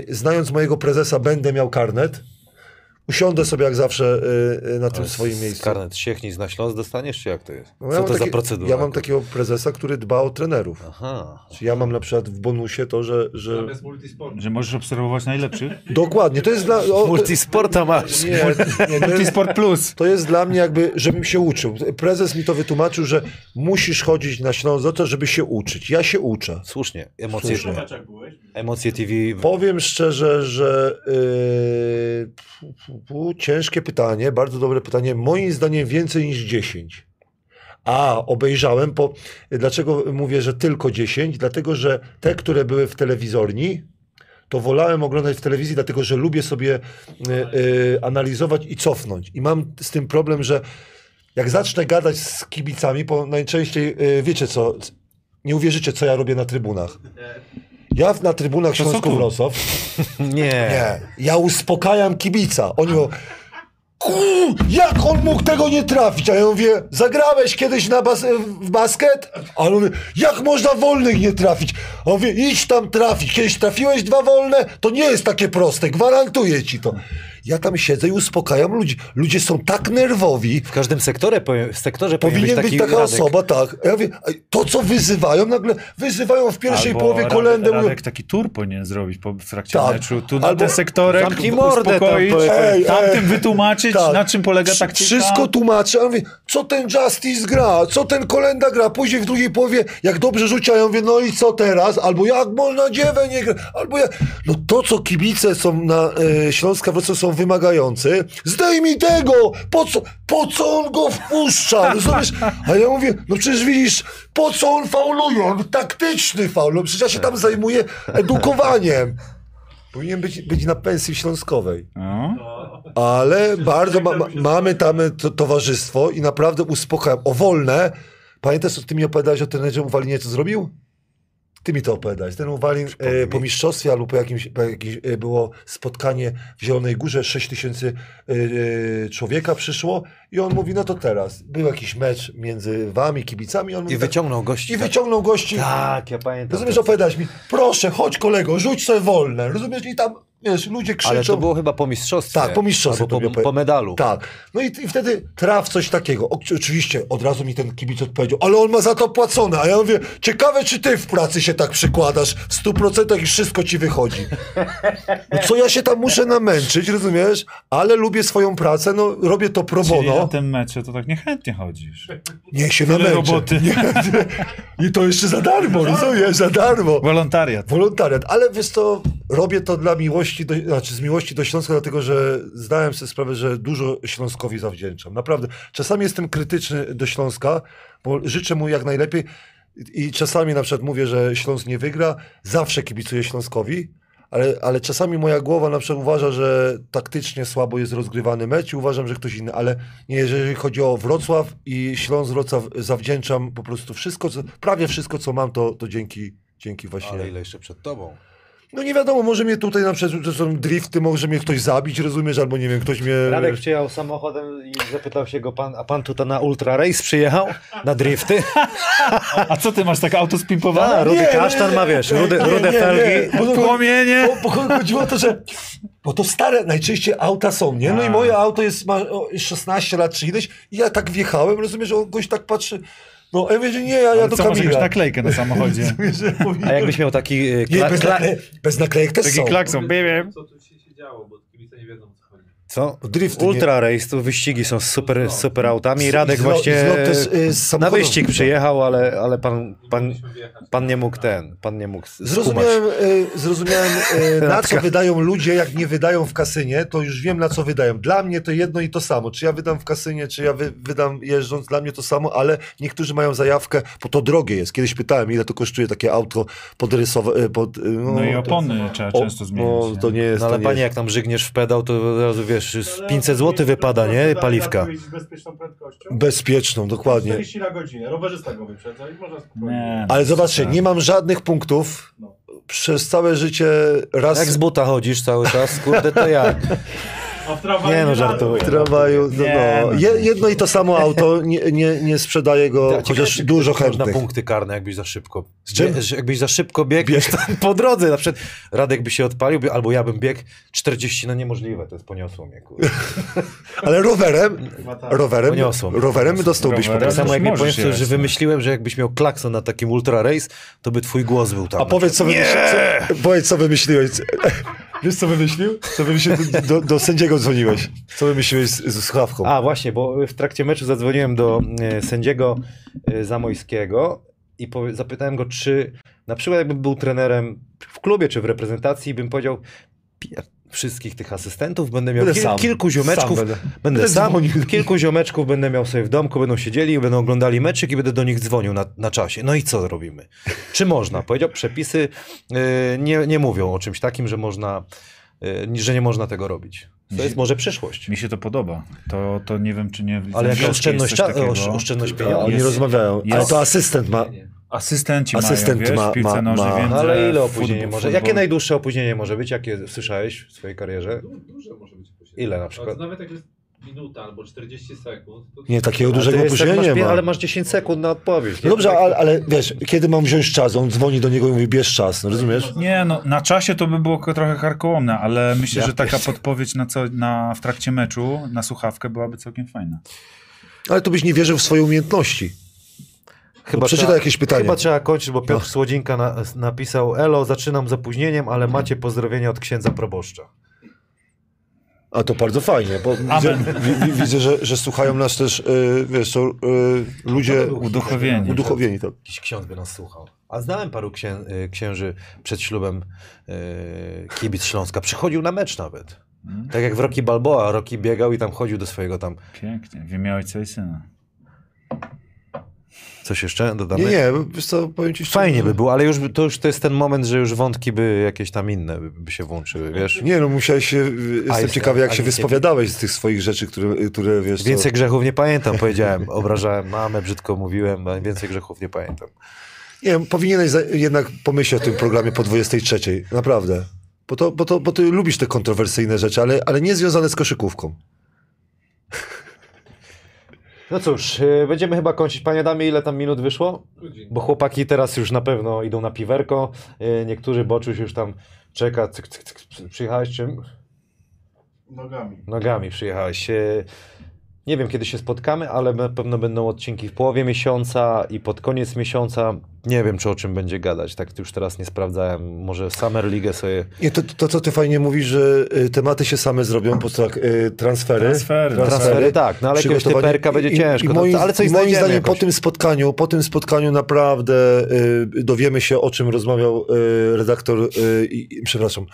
znając mojego prezesa, będę miał karnet. Usiądę sobie jak zawsze e, e, na tym swoim miejscu. Karnet Siechnic na Śląsk dostaniesz, czy jak to jest? No, Co ja mam to za takie- procedura? Ja mam takiego prezesa, który dba o trenerów. Aha. Czyli ja mam na przykład w bonusie to, że. że... Że możesz obserwować najlepszych? Dokładnie, to jest dla. O, Multisporta masz. nie, nie, to, Multisport Plus. to jest dla mnie jakby, żebym się uczył. Prezes mi to wytłumaczył, że musisz chodzić na Śląsk do to, żeby się uczyć. Ja się uczę. Słusznie. Emocje, Słusznie. Emocje TV. Powiem szczerze, że yy, ciężkie pytanie, bardzo dobre pytanie. Moim zdaniem więcej niż 10. A, obejrzałem, po, dlaczego mówię, że tylko 10? Dlatego, że te, które były w telewizorni, to wolałem oglądać w telewizji, dlatego że lubię sobie y, y, analizować i cofnąć. I mam z tym problem, że jak zacznę gadać z kibicami, bo najczęściej y, wiecie co, nie uwierzycie, co ja robię na trybunach. Ja na trybunach Śląsku? Wrocław Nie. nie, ja uspokajam kibica. Oni mówią, jak on mógł tego nie trafić? A ja mówię, zagrałeś kiedyś na bas w basket? A on mówi, jak można wolnych nie trafić? A on mówi, idź tam trafić. Kiedyś trafiłeś dwa wolne? To nie jest takie proste, gwarantuję ci to. Ja tam siedzę i uspokajam ludzi. Ludzie są tak nerwowi, W każdym sektorze, powinien- w sektorze powinien, być, być taka Radek. osoba, tak. Ja mówię, to co wyzywają, nagle wyzywają w pierwszej Albo połowie Radek- kolendę. mówią, Radek taki tur powinien zrobić po, w trakcie Tak. meczu. Tu na Albo- ten sektorek tam, uspokoić, powiedz. Ej, tamtym ej. wytłumaczyć, Tak. na czym polega taktyka. Wszystko tłumaczę, a on mówi, co ten Justice gra, co ten Kolenda gra, później w drugiej połowie, jak dobrze rzuci, a ja mówię, no i co teraz, albo jak można dziewę nie gra, albo jak, no to co kibice są na e, Śląska Wrocław są wymagający, zdejmij tego, po co, po co on go wpuszcza, rozumiesz, a ja mówię, no przecież widzisz, po co on fauluje, on taktyczny faul, no przecież ja się tam zajmuję edukowaniem. Powinien być, być na pensji śląskowej. No. Ale bardzo ma, ma, mamy tam to, towarzystwo i naprawdę uspokajam. O wolne. Pamiętasz, co ty mi opowiadałeś o trenerze Uwalinie, co zrobił? Ty mi to opowiadałeś. Ten Uwalin e, po mistrzostwie albo po jakimś, po jakimś e, było spotkanie w Zielonej Górze, 6 tysięcy e, e, człowieka przyszło i on mówi, no to teraz. Był jakiś mecz między wami, kibicami. On mówi I tak, wyciągnął gości. I wyciągnął gości. Tak, ja pamiętam. Rozumiesz, opowiadałeś mi, proszę, chodź kolego, rzuć sobie wolne. Rozumiesz, i tam wiesz, ludzie krzyczą. Ale to było chyba po mistrzostwie. Tak, po mistrzostwie po, po medalu. Tak. No i, i wtedy traf coś takiego. O, oczywiście od razu mi ten kibic odpowiedział, ale on ma za to płacone. A ja mówię, ciekawe czy ty w pracy się tak przykładasz w stu procentach i wszystko ci wychodzi. No co ja się tam muszę namęczyć, rozumiesz? Ale lubię swoją pracę, no robię to pro Czyli na tym meczu to tak niechętnie chodzisz. Niech się Tyle namęczę. roboty. Nie, I to jeszcze za darmo, rozumiesz? Za darmo. Wolontariat. Wolontariat, ale wiesz to, robię to dla miłości, do, znaczy z miłości do Śląska, dlatego że zdałem sobie sprawę, że dużo Śląskowi zawdzięczam. Naprawdę. Czasami jestem krytyczny do Śląska, bo życzę mu jak najlepiej i czasami na przykład mówię, że Śląsk nie wygra, zawsze kibicuję Śląskowi, ale, ale czasami moja głowa na przykład uważa, że taktycznie słabo jest rozgrywany mecz i uważam, że ktoś inny, ale nie, jeżeli chodzi o Wrocław i Śląsk Wrocław zawdzięczam po prostu wszystko, co, prawie wszystko co mam, to, to dzięki, dzięki właśnie Ale ile jeszcze przed tobą? No nie wiadomo, może mnie tutaj na przykład, to są drifty, może mnie ktoś zabić, rozumiesz, albo nie wiem, ktoś mnie... Radek przyjechał samochodem i zapytał się go pan, a pan tutaj na Ultra Race przyjechał? Na drifty? A co ty masz tak auto A, spimpowane? rudy nie, kasztan ma, wiesz, rude, nie, rude nie, felgi. nie, Płomienie! Bo, bo chodziło o to, że... Bo to stare, najczęściej auta są, nie? No i A. moje auto jest, ma o, 16 lat czy ileś i ja tak wjechałem, rozumiesz, on goś tak patrzy, no ja mówię, że nie, ja, ja do co, Kamila. naklejkę na samochodzie? A jakbyś miał taki... e, Nie, Kla, bez, kla, nakle... bez naklejek też Taki są. klakson, baby. Co tu się, działo, bo kibice nie wiedzą co? Drifty, Ultra Race, to wyścigi są z super, z super autami. Radek Zlo- właśnie y, z na wyścig przyjechał, ale, ale pan, pan, pan nie mógł ten, pan nie mógł skumać. Zrozumiałem, y, zrozumiałem y, na co wydają ludzie, jak nie wydają w kasynie, to już wiem na co wydają. Dla mnie to jedno i to samo. Czy ja wydam w kasynie, czy ja wy, wydam jeżdżąc, dla mnie to samo, ale niektórzy mają zajawkę, bo to drogie jest. Kiedyś pytałem, ile to kosztuje takie auto podrysowe, pod, no, No i to- opony trzeba o, często zmienić. No, nie? to nie jest, No ale to nie panie, jest. jak tam żygniesz w pedał, to od razu wiesz, z 500 zł wypada, nie? Paliwka. Bezpieczną prędkością. Bezpieczną, dokładnie. 40 na godzinę. Rowerzysta go wyprzedza i można spokojnie. Nie, Ale zobaczcie, nie mam żadnych punktów. No. Przez całe życie raz Jak z buta chodzisz cały czas, kurde, to jak? A w tramwaju Nie no, żartuję. w tramwaju, no, Nie, no. no. Je, jedno i to samo auto, nie, nie, nie sprzedaję go, Ciekawe, chociaż czy dużo ktoś Na chętnych. punkty karne, jakbyś za szybko. Z czym? Bie- jakbyś za szybko biegł tam po drodze, na przykład Radek by się odpalił, albo ja bym biegł 40, no niemożliwe, to jest poniosło mnie, kurde. Ale rowerem, tak. rowerem, Poniosło mnie. rowerem dostałbyś Rowerem. po Tak samo jak mi jechać, że wymyśliłem, że jakbyś miał klakson na takim ultra race, to by twój głos był tam. A powiedz co, wymyśli, co, powiedz, co wymyśliłeś. Wiesz, co wymyślił? Co wymyślił? Do, do sędziego dzwoniłeś. Co wymyśliłeś z, z słuchawką? A właśnie, bo w trakcie meczu zadzwoniłem do e, sędziego e, Zamojskiego i zapytałem go, czy na przykład jakbym był trenerem w klubie czy w reprezentacji, bym powiedział "Pier- wszystkich tych asystentów, będę miał Będę kil, sam. kilku ziomeczków, Sam będę, będę. Będę sam, dzwonił. kilku ziomeczków będę miał sobie w domku, będą siedzieli, będą oglądali meczyk i będę do nich dzwonił na, na czasie. No i co robimy? Czy można? Powiedział, przepisy e, nie, nie mówią o czymś takim, że można, e, że nie można tego robić. To jest może przyszłość. Mi się to podoba. To, to nie wiem, czy nie Ale jaka oszczędność, oszczędność pieniędzy. oni jest- rozmawiają, ale jest- to asystent ma. Asystenci Asystent mają, wiesz, ma- w piłce ma- ma- więc Ale ile opóźnienie może? futbol- Jakie najdłuższe opóźnienie może być? Jakie słyszałeś w swojej karierze? Du- Duże może być opóźnienie. Ile na przykład? Nawet jak jest minuta albo 40 sekund. To Nie, takiego Ale dużego opóźnienia masz, ma. Ale masz 10 sekund na odpowiedź. No nie? dobrze, Tak- ale, ale wiesz, kiedy mam wziąć czas? On dzwoni do niego i mówi, bierz czas, no rozumiesz? Nie, no na czasie to by było trochę karkołomne, ale myślę, Ja że taka podpowiedź na, co, na, w trakcie meczu, na słuchawkę byłaby całkiem fajna. Ale to byś nie wierzył w swoje umiejętności. Chyba przeczytaj trzeba- jakieś pytanie. Chyba trzeba kończyć, bo Piotr No. Słodzinka na, napisał Elo, zaczynam z opóźnieniem, ale macie pozdrowienia od księdza proboszcza. A to bardzo fajnie, bo widzę, wi, widzę że, że słuchają nas też, y, wiesz, są y, ludzie Uduchowieni. uduchowieni. Tak. Jakiś ksiądz by nas słuchał. A znałem paru księ, y, księży przed ślubem y, kibic Śląska. Przychodził na mecz nawet. Mm. Tak jak w Rocky Balboa. Rocky biegał i tam chodził do swojego tam... Pięknie, w imię ojca i syna. Coś jeszcze dodamy? Nie, nie, wiesz co, powiem ci Fajnie by było, ale już to już to jest ten moment, że już wątki by jakieś tam inne by, się włączyły, wiesz? Nie, no musiałeś się, jestem jest- ciekawy jak się wyspowiadałeś z tych swoich rzeczy, które, które wiesz Więcej co... grzechów nie pamiętam, powiedziałem. Obrażałem mamę, brzydko mówiłem, więcej grzechów nie pamiętam. Nie, powinieneś jednak pomyśleć o tym programie po 23, naprawdę. Bo, to, bo, to, bo ty lubisz te kontrowersyjne rzeczy, ale, ale nie związane z koszykówką. No cóż, y, będziemy chyba kończyć. Panie Adamie, ile tam minut wyszło? Bo chłopaki teraz już na pewno idą na piwerko. y, Niektórzy boczuś już tam czeka. Cyk, cyk, cyk. Przyjechałeś czym? Nogami. Nogami przyjechałeś. Y, Nie wiem, kiedy się spotkamy, ale na pewno będą odcinki w połowie miesiąca i pod koniec miesiąca. Nie wiem, czy o czym będzie gadać. Tak już teraz nie sprawdzałem. Może Summer League sobie Nie, to, to co ty fajnie mówisz, że y, tematy się same zrobią, po tak, y, transfery. Transfery. Transfery, tak, no ale jakiegoś typerka będzie I- ciężko. I No, moim, ale coś i moim zdaniem jakoś. po tym spotkaniu, po tym spotkaniu naprawdę y, dowiemy się, o czym rozmawiał y, redaktor, y, przepraszam,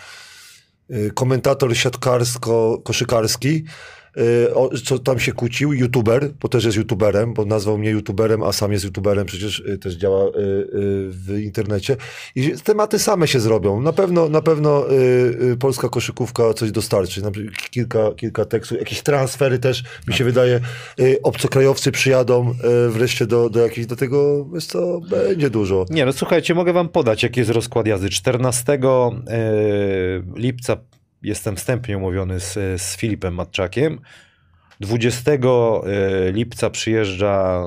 y, komentator siatkarsko-koszykarski, y, co tam się kłócił, youtuber, bo też jest youtuberem, bo nazwał mnie youtuberem, a sam jest youtuberem, przecież y, też działa y, y, w internecie. I tematy same się zrobią. Na pewno, na pewno y, y, polska koszykówka coś dostarczy. Kilka, kilka tekstów, jakieś transfery też, mi się wydaje, y, obcokrajowcy przyjadą y, wreszcie do, do jakiejś, do tego, wiesz co, będzie dużo. Nie, no słuchajcie, mogę wam podać, jaki jest rozkład jazdy. 14 e, lipca jestem wstępnie umówiony z, z Filipem Matczakiem. 20 e, lipca przyjeżdża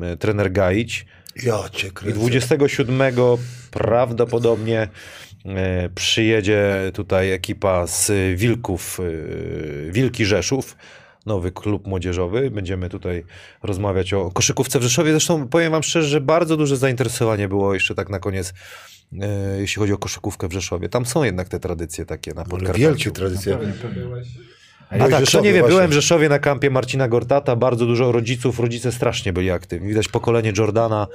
e, trener Gajić. Ja cię I kręcę. 27 prawdopodobnie e, przyjedzie tutaj ekipa z Wilków, Wilki Rzeszów, nowy klub młodzieżowy. Będziemy tutaj rozmawiać o koszykówce w Rzeszowie. Zresztą powiem wam szczerze, że bardzo duże zainteresowanie było jeszcze tak na koniec, e, jeśli chodzi o koszykówkę w Rzeszowie. Tam są jednak te tradycje takie na Podkarpaciu. wielkie tradycje. A w tak, Rzeszowie nie wie, właśnie. byłem w Rzeszowie na kampie Marcina Gortata, bardzo dużo rodziców, rodzice strasznie byli aktywni. Widać pokolenie Jordana.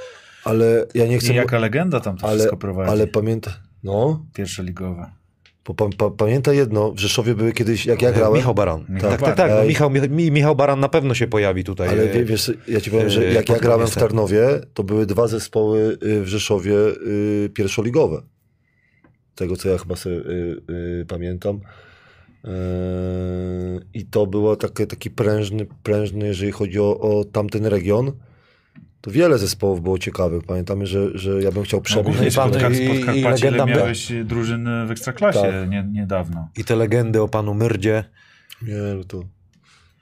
Ale ja nie chcę... I jaka legenda tam to ale, wszystko prowadzi. ale pamięta... No, Pierwsze ligowe. Bo pa, pa, pamiętaj jedno, w Rzeszowie były kiedyś, jak ja grałem, Michał Baran. Michał tak, tak, Baran. tak. No, Ej. Michał, Mi- Michał Baran na pewno się pojawi tutaj. Ale e, wie, wiesz, ja ci powiem, że jak ja grałem w. Tarnowie, to były dwa zespoły y, w Rzeszowie y, pierwszoligowe. Tego, co ja chyba sobie y, pamiętam. I to było takie, taki prężny, prężny, jeżeli chodzi o, o tamten region. To wiele zespołów było ciekawych. Pamiętamy, że, że ja bym chciał No, przebić. i pan- i- i ile legenda- miałeś drużyny w Ekstraklasie Tak. nie, niedawno. I te legendy o panu Myrdzie. Nie, no to,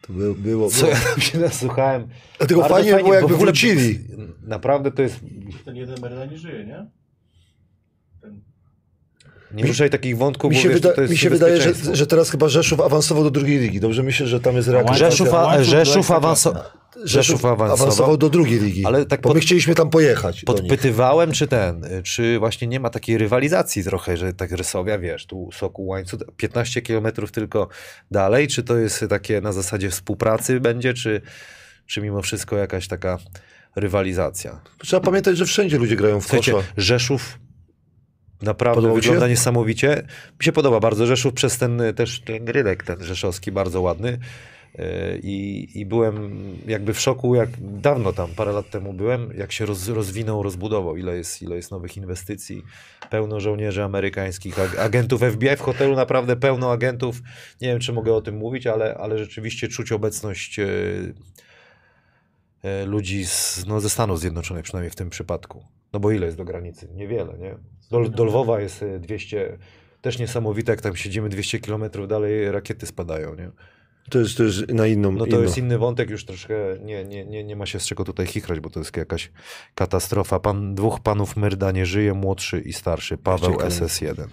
to było. było, Co było. ja tam się nasłuchałem. Dlatego Bardzo fajnie, było, jakby wrócili. Naprawdę to jest... Ten jeden Merda nie żyje, nie? Nie Mi- ruszaj takich wątków, Mi bo się, wiesz, wyda, to jest mi się wydaje, że, że teraz chyba Rzeszów awansował do drugiej ligi. Dobrze myślę, że tam jest reaktywacja. Rzeszów, a, Rzeszów, Ekstraklasy. awanso... Rzeszów awansował. awansował do drugiej ligi. Ale tak bo pod- my chcieliśmy tam pojechać. Podpytywałem, czy ten, czy właśnie nie ma takiej rywalizacji trochę, że tak Rysowia, wiesz, tu Soku Łańcuch, 15 kilometrów tylko dalej, czy to jest takie na zasadzie współpracy będzie, czy, czy mimo wszystko jakaś taka rywalizacja? Trzeba pamiętać, że wszędzie ludzie grają w Słuchajcie, kosza. Rzeszów naprawdę Podobał wygląda się? niesamowicie. Mi się podoba bardzo Rzeszów przez ten też ten rydek, ten rzeszowski, bardzo ładny. Y, I, I byłem jakby w szoku, jak dawno tam, parę lat temu byłem, jak się roz, rozwinął, rozbudował, ile jest, ile jest nowych inwestycji, pełno żołnierzy amerykańskich, ag- agentów FBI w hotelu, naprawdę pełno agentów. Nie wiem, czy mogę o tym mówić, ale, ale rzeczywiście czuć obecność y, y, ludzi z, no, ze Stanów Zjednoczonych, przynajmniej w tym przypadku. No bo ile jest do granicy? Niewiele, nie? Do, do Lwowa jest y, 200, też niesamowite, jak tam siedzimy 200 kilometrów dalej, rakiety spadają, nie? To jest, to jest na inną. No to inną. jest inny wątek, już troszkę nie, nie, nie, nie ma się z czego tutaj chichrać, bo to jest jakaś katastrofa. Pan, dwóch panów Myrda nie żyje, młodszy i starszy, Paweł Ciekawe. SS1.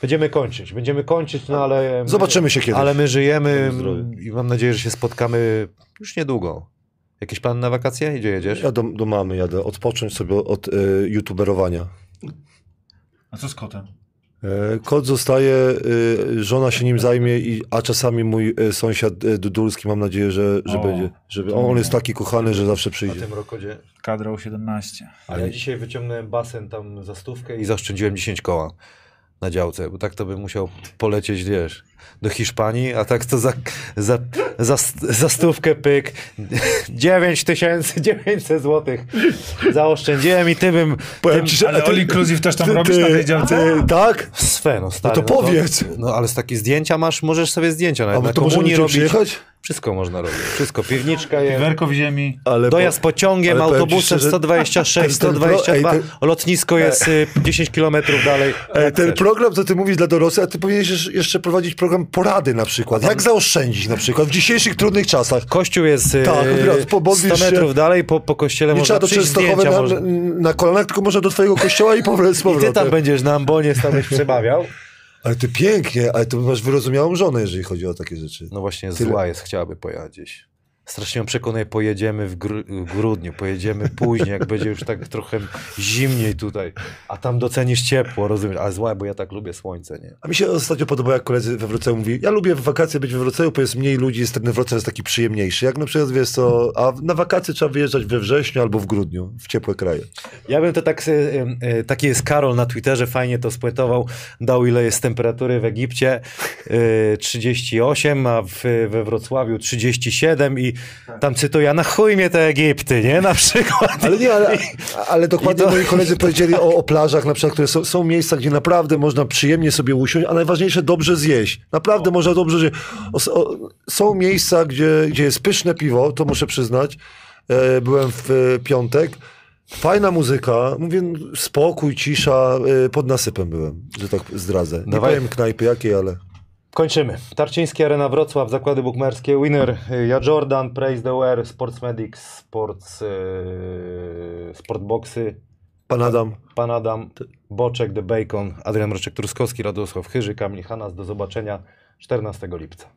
Będziemy kończyć, będziemy kończyć, no ale... my- Zobaczymy się kiedyś. Ale my żyjemy i mam nadzieję, że się spotkamy już niedługo. Jakiś plan na wakacje? Gdzie jedziesz? Ja do, do mamy jadę, odpocząć sobie od e, youtuberowania. A co z kotem? E, kot zostaje, e, żona się nim zajmie, i, a czasami mój sąsiad Dudulski, mam nadzieję, że, że O, będzie. Żeby, on jest taki kochany, że zawsze Na przyjdzie. tym rokodzie. Kadra U17. A ja dzisiaj wyciągnąłem basen tam za stówkę i zaoszczędziłem 10 koła na działce, bo tak to bym musiał polecieć, wiesz, do Hiszpanii, a tak to za, za, za, za stówkę pyk 9900 złotych zaoszczędziłem i ty bym Powiem tym, ci, że- Ale ty- all inclusive też tam ty- robisz ty- na tej działce? Tak? Swe, no stary. No to powiedz. No, ale z takie zdjęcia masz, możesz sobie zdjęcia nawet na komunii robić. przyjechać? Wszystko można robić, wszystko. Piwniczka jest. Werko w ziemi. Ale Dojazd pociągiem, autobusem szczerze, 126, ten- ten pro- 122, ej, lotnisko jest y, 10 kilometrów dalej. Ten program, co ty mówisz dla dorosłych, a ty powinieneś jeszcze prowadzić program program porady na przykład. Jak zaoszczędzić na przykład w dzisiejszych trudnych czasach. Kościół jest e, Tak, akurat, po- 100 modlisz się. metrów dalej, po, po kościele Nie można trzeba do Częstochowy na, Może... na kolanach, tylko można do twojego kościoła i powrót z I ty tam powrotem. będziesz na ambonie byś przemawiał. Ale ty pięknie, ale ty masz wyrozumiałą żonę, jeżeli chodzi o takie rzeczy. No właśnie, Tyle. zła jest, chciałaby pojechać gdzieś. Strasznie ją przekonuje, pojedziemy w, gr- w grudniu, pojedziemy później, jak będzie już tak trochę zimniej tutaj, a tam docenisz ciepło, rozumiesz? Ale zła, bo ja tak lubię słońce, nie? A mi się ostatnio podobało, jak koledzy we Wrocławiu mówi, ja lubię w wakacje być we Wrocławiu, bo jest mniej ludzi, jest ten Wrocław jest taki przyjemniejszy. Jak na przykład, wiesz co, a na wakacje trzeba wyjeżdżać we wrześniu albo w grudniu, w ciepłe kraje. Ja bym to tak, taki jest Karol na Twitterze, fajnie to spuentował, dał ile jest temperatury w Egipcie, e, 38, a w, we Wrocławiu 37 i tam cytuję, na chuj mnie te Egipty, nie? Na przykład. Ale nie, ale, ale dokładnie to- moi koledzy powiedzieli o, o plażach, na przykład, które są, są miejsca, gdzie naprawdę można przyjemnie sobie usiąść, a najważniejsze dobrze zjeść. Naprawdę można dobrze zjeść. O, o, są miejsca, gdzie, gdzie jest pyszne piwo, to muszę przyznać. E, byłem w e, piątek. Fajna muzyka, mówię, spokój, cisza, e, pod nasypem byłem, że tak zdradzę. Nie Dawaj. powiem knajpy jakiej, ale... Kończymy. Tarczyński Arena Wrocław, zakłady bukmerskie, winner y, ja Jordan, Praise the Wear, Sportsmedics, Sports, yy, Sportboxy, Pan Adam, Pan Adam, Boczek, The Bacon, Adrian Mroczek-Truskowski, Radosław Chyży, Kamil Hanas. Do zobaczenia 14 lipca.